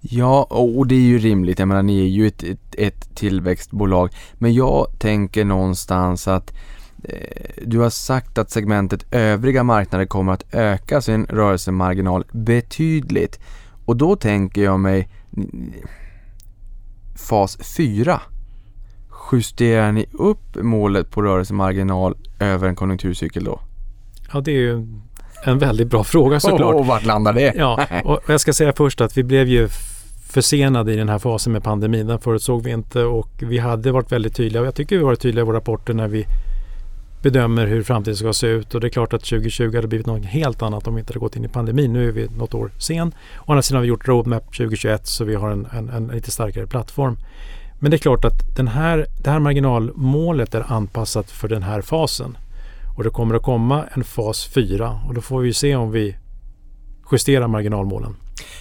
Ja, och det är ju rimligt. Jag menar, ni är ju ett, ett, ett tillväxtbolag. Men jag tänker någonstans att eh, du har sagt att segmentet övriga marknader kommer att öka sin rörelsemarginal betydligt. Och då tänker jag mig fas 4 justerar ni upp målet på rörelsemarginal över en konjunkturcykel då? Ja, det är ju en väldigt bra fråga såklart. Och vart landar det? Ja, och jag ska säga först att vi blev ju försenade i den här fasen med pandemin. Den förutsåg vi inte och vi hade varit väldigt tydliga och jag tycker vi varit tydliga i våra rapporter när vi bedömer hur framtiden ska se ut och det är klart att 2020 hade blivit något helt annat om vi inte hade gått in i pandemin. Nu är vi något år sen. Å andra sidan har vi gjort roadmap 2021 så vi har en, en, en lite starkare plattform. Men det är klart att den här, det här marginalmålet är anpassat för den här fasen. Och det kommer att komma en fas 4 och då får vi se om vi justerar marginalmålen.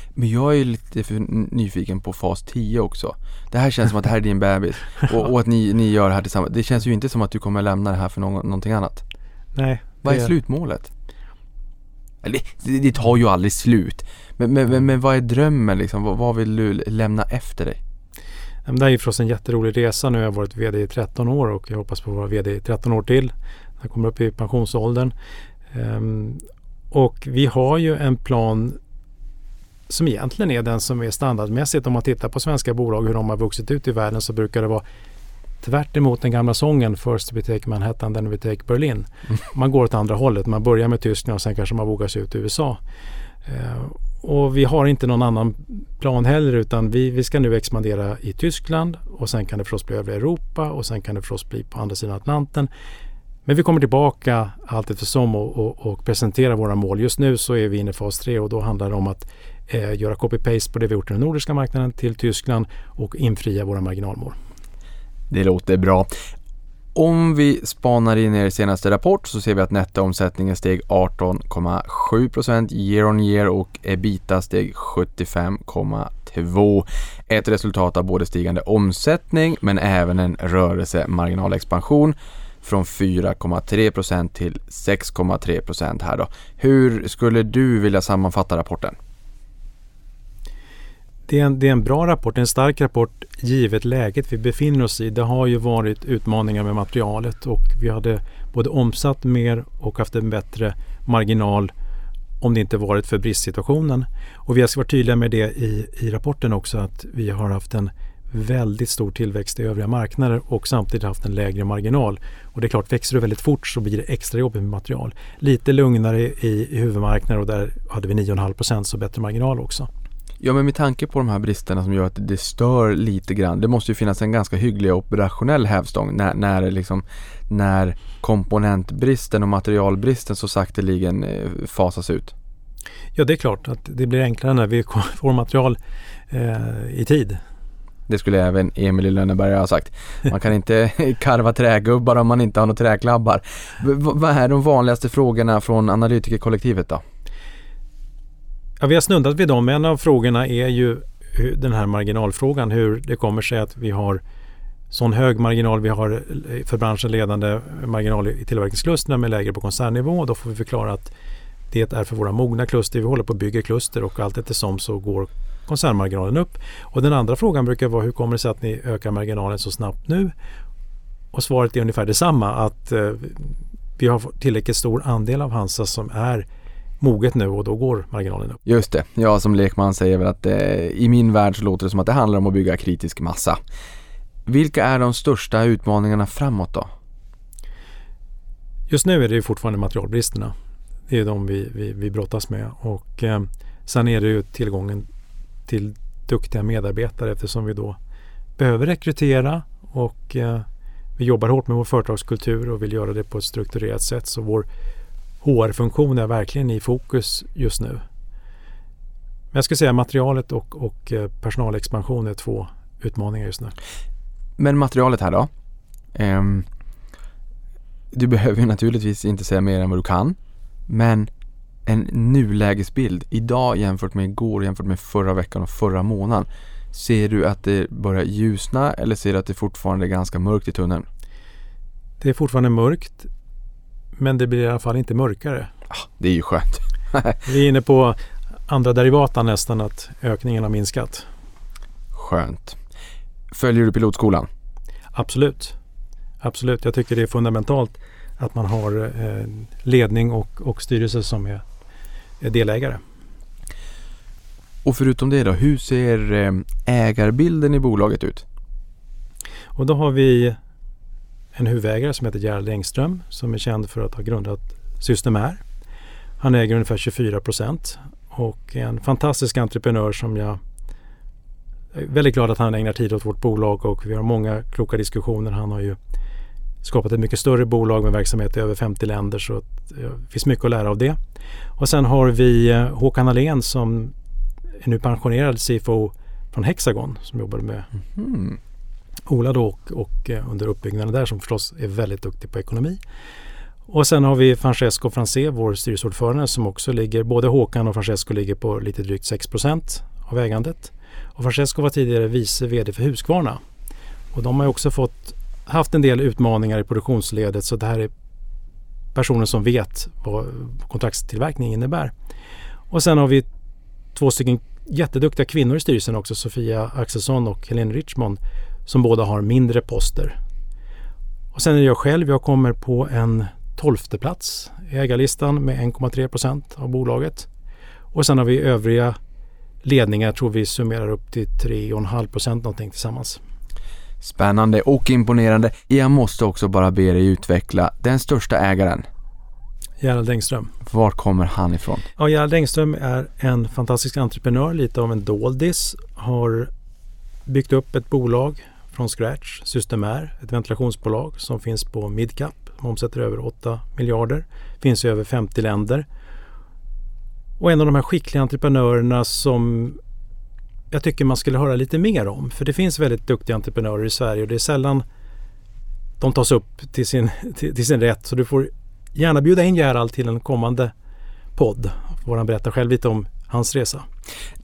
Men jag är lite nyfiken på fas 10 också. Det här känns som att det här är din bebis och, och att ni, ni gör det här tillsammans. Det känns ju inte som att du kommer lämna det här för någon, någonting annat. Nej. Vad är slutmålet? Eller, det, det tar ju aldrig slut. Men, men, men, men vad är drömmen liksom? Vad, vad vill du lämna efter dig? Det här är förstås en jätterolig resa. Nu har jag varit VD i 13 år och jag hoppas på att vara VD i 13 år till. Jag kommer upp i pensionsåldern. Um, och vi har ju en plan som egentligen är den som är standardmässigt. Om man tittar på svenska bolag hur de har vuxit ut i världen så brukar det vara tvärt emot den gamla sången First we take Manhattan, then we take Berlin. Mm. Man går åt andra hållet. Man börjar med Tyskland och sen kanske man vågar sig ut i USA. Och vi har inte någon annan plan heller utan vi, vi ska nu expandera i Tyskland och sen kan det förstås bli övriga Europa och sen kan det förstås bli på andra sidan Atlanten. Men vi kommer tillbaka allt eftersom och, och, och presentera våra mål. Just nu så är vi inne i fas 3 och då handlar det om att eh, göra copy-paste på det vi gjort i den nordiska marknaden till Tyskland och infria våra marginalmål. Det låter bra. Om vi spanar in er senaste rapport så ser vi att nettoomsättningen steg 18,7% year on year och ebita steg 75,2%. Ett resultat av både stigande omsättning men även en rörelsemarginalexpansion från 4,3% till 6,3% här då. Hur skulle du vilja sammanfatta rapporten? Det är, en, det är en bra rapport, en stark rapport givet läget vi befinner oss i. Det har ju varit utmaningar med materialet och vi hade både omsatt mer och haft en bättre marginal om det inte varit för bristsituationen. Och vi har varit tydliga med det i, i rapporten också att vi har haft en väldigt stor tillväxt i övriga marknader och samtidigt haft en lägre marginal. Och det är klart, växer du väldigt fort så blir det extra jobbigt med material. Lite lugnare i, i huvudmarknader och där hade vi 9,5% så bättre marginal också. Ja men med tanke på de här bristerna som gör att det stör lite grann. Det måste ju finnas en ganska hygglig operationell hävstång när, när, liksom, när komponentbristen och materialbristen så sakteligen eh, fasas ut. Ja det är klart att det blir enklare när vi får material eh, i tid. Det skulle även Emil i Lönneberga ha sagt. Man kan inte karva trägubbar om man inte har några träklabbar. V vad är de vanligaste frågorna från analytikerkollektivet då? Ja, vi har snuddat vid dem. En av frågorna är ju den här marginalfrågan. Hur det kommer sig att vi har sån hög marginal. Vi har eh, för branschen ledande marginal i tillverkningsklustren med lägre på koncernnivå. Då får vi förklara att det är för våra mogna kluster. Vi håller på att bygga kluster och allt eftersom så går koncernmarginalen upp. Och den andra frågan brukar vara hur kommer det sig att ni ökar marginalen så snabbt nu? Och svaret är ungefär detsamma att eh, vi har tillräckligt stor andel av Hansa som är moget nu och då går marginalen upp. Just det, jag som lekman säger väl att eh, i min värld så låter det som att det handlar om att bygga kritisk massa. Vilka är de största utmaningarna framåt då? Just nu är det ju fortfarande materialbristerna. Det är de vi, vi, vi brottas med och eh, sen är det ju tillgången till duktiga medarbetare eftersom vi då behöver rekrytera och eh, vi jobbar hårt med vår företagskultur och vill göra det på ett strukturerat sätt. Så vår HR-funktion är verkligen i fokus just nu. Men jag skulle säga materialet och, och eh, personalexpansion är två utmaningar just nu. Men materialet här då? Um, du behöver ju naturligtvis inte säga mer än vad du kan. Men en nulägesbild idag jämfört med igår, jämfört med förra veckan och förra månaden. Ser du att det börjar ljusna eller ser du att det fortfarande är ganska mörkt i tunneln? Det är fortfarande mörkt men det blir i alla fall inte mörkare. Ah, det är ju skönt. Vi är inne på andra derivata nästan att ökningen har minskat. Skönt. Följer du pilotskolan? Absolut. Absolut. Jag tycker det är fundamentalt att man har eh, ledning och, och styrelse som är, är delägare. Och förutom det då, hur ser eh, ägarbilden i bolaget ut? Och då har vi en huvudägare som heter Gerald Engström som är känd för att ha grundat Systemair. Han äger ungefär 24 procent och är en fantastisk entreprenör som jag är väldigt glad att han ägnar tid åt vårt bolag och vi har många kloka diskussioner. Han har ju skapat ett mycket större bolag med verksamhet i över 50 länder så det finns mycket att lära av det. Och sen har vi eh, Håkan Alén som är nu pensionerad CFO från Hexagon som jobbar med mm. Ola då och, och eh, under uppbyggnaden där som förstås är väldigt duktig på ekonomi. Och sen har vi Francesco Francé, vår styrelseordförande som också ligger, både Håkan och Francesco ligger på lite drygt 6% av ägandet. Och Francesco var tidigare vice VD för Husqvarna. Och de har också fått, haft en del utmaningar i produktionsledet så det här är personer som vet vad kontraktstillverkning innebär. Och sen har vi två stycken jätteduktiga kvinnor i styrelsen också, Sofia Axelsson och Helene Richmond som båda har mindre poster. Och sen är det jag själv. Jag kommer på en tolfte plats i ägarlistan med 1,3 procent av bolaget. Och sen har vi övriga ledningar. Jag tror vi summerar upp till 3,5 procent någonting tillsammans. Spännande och imponerande. Jag måste också bara be dig utveckla den största ägaren. Gerald Engström. Var kommer han ifrån? Ja, Gerald Engström är en fantastisk entreprenör, lite av en doldis. Har byggt upp ett bolag från scratch. Systemair, ett ventilationsbolag som finns på midcap. som omsätter över 8 miljarder. Finns i över 50 länder. Och en av de här skickliga entreprenörerna som jag tycker man skulle höra lite mer om. För det finns väldigt duktiga entreprenörer i Sverige och det är sällan de tas upp till sin, till, till sin rätt. Så du får gärna bjuda in Gerald till en kommande podd. Får han berätta själv lite om hans resa.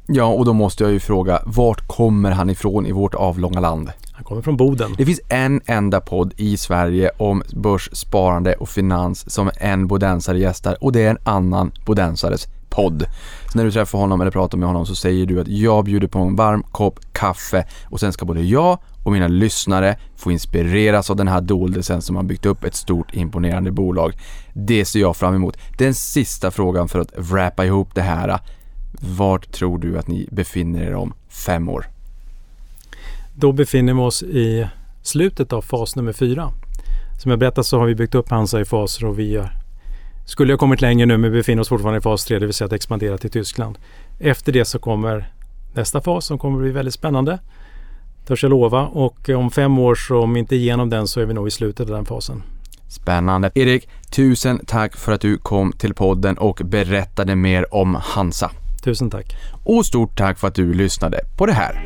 Ja, och då måste jag ju fråga, vart kommer han ifrån i vårt avlånga land? Han kommer från Boden. Det finns en enda podd i Sverige om börs, sparande och finans som en bodensare gästar och det är en annan bodensares podd. Så när du träffar honom eller pratar med honom så säger du att jag bjuder på en varm kopp kaffe och sen ska både jag och mina lyssnare få inspireras av den här doldisen som har byggt upp ett stort imponerande bolag. Det ser jag fram emot. Den sista frågan för att wrappa ihop det här. Vart tror du att ni befinner er om fem år? Då befinner vi oss i slutet av fas nummer fyra. Som jag berättade så har vi byggt upp Hansa i faser och vi skulle ha kommit längre nu men befinner oss fortfarande i fas tre, det vill säga att expandera till Tyskland. Efter det så kommer nästa fas som kommer bli väldigt spännande. Törs jag lova och om fem år så om inte igenom den så är vi nog i slutet av den fasen. Spännande. Erik, tusen tack för att du kom till podden och berättade mer om Hansa. Tusen tack. Och stort tack för att du lyssnade på det här.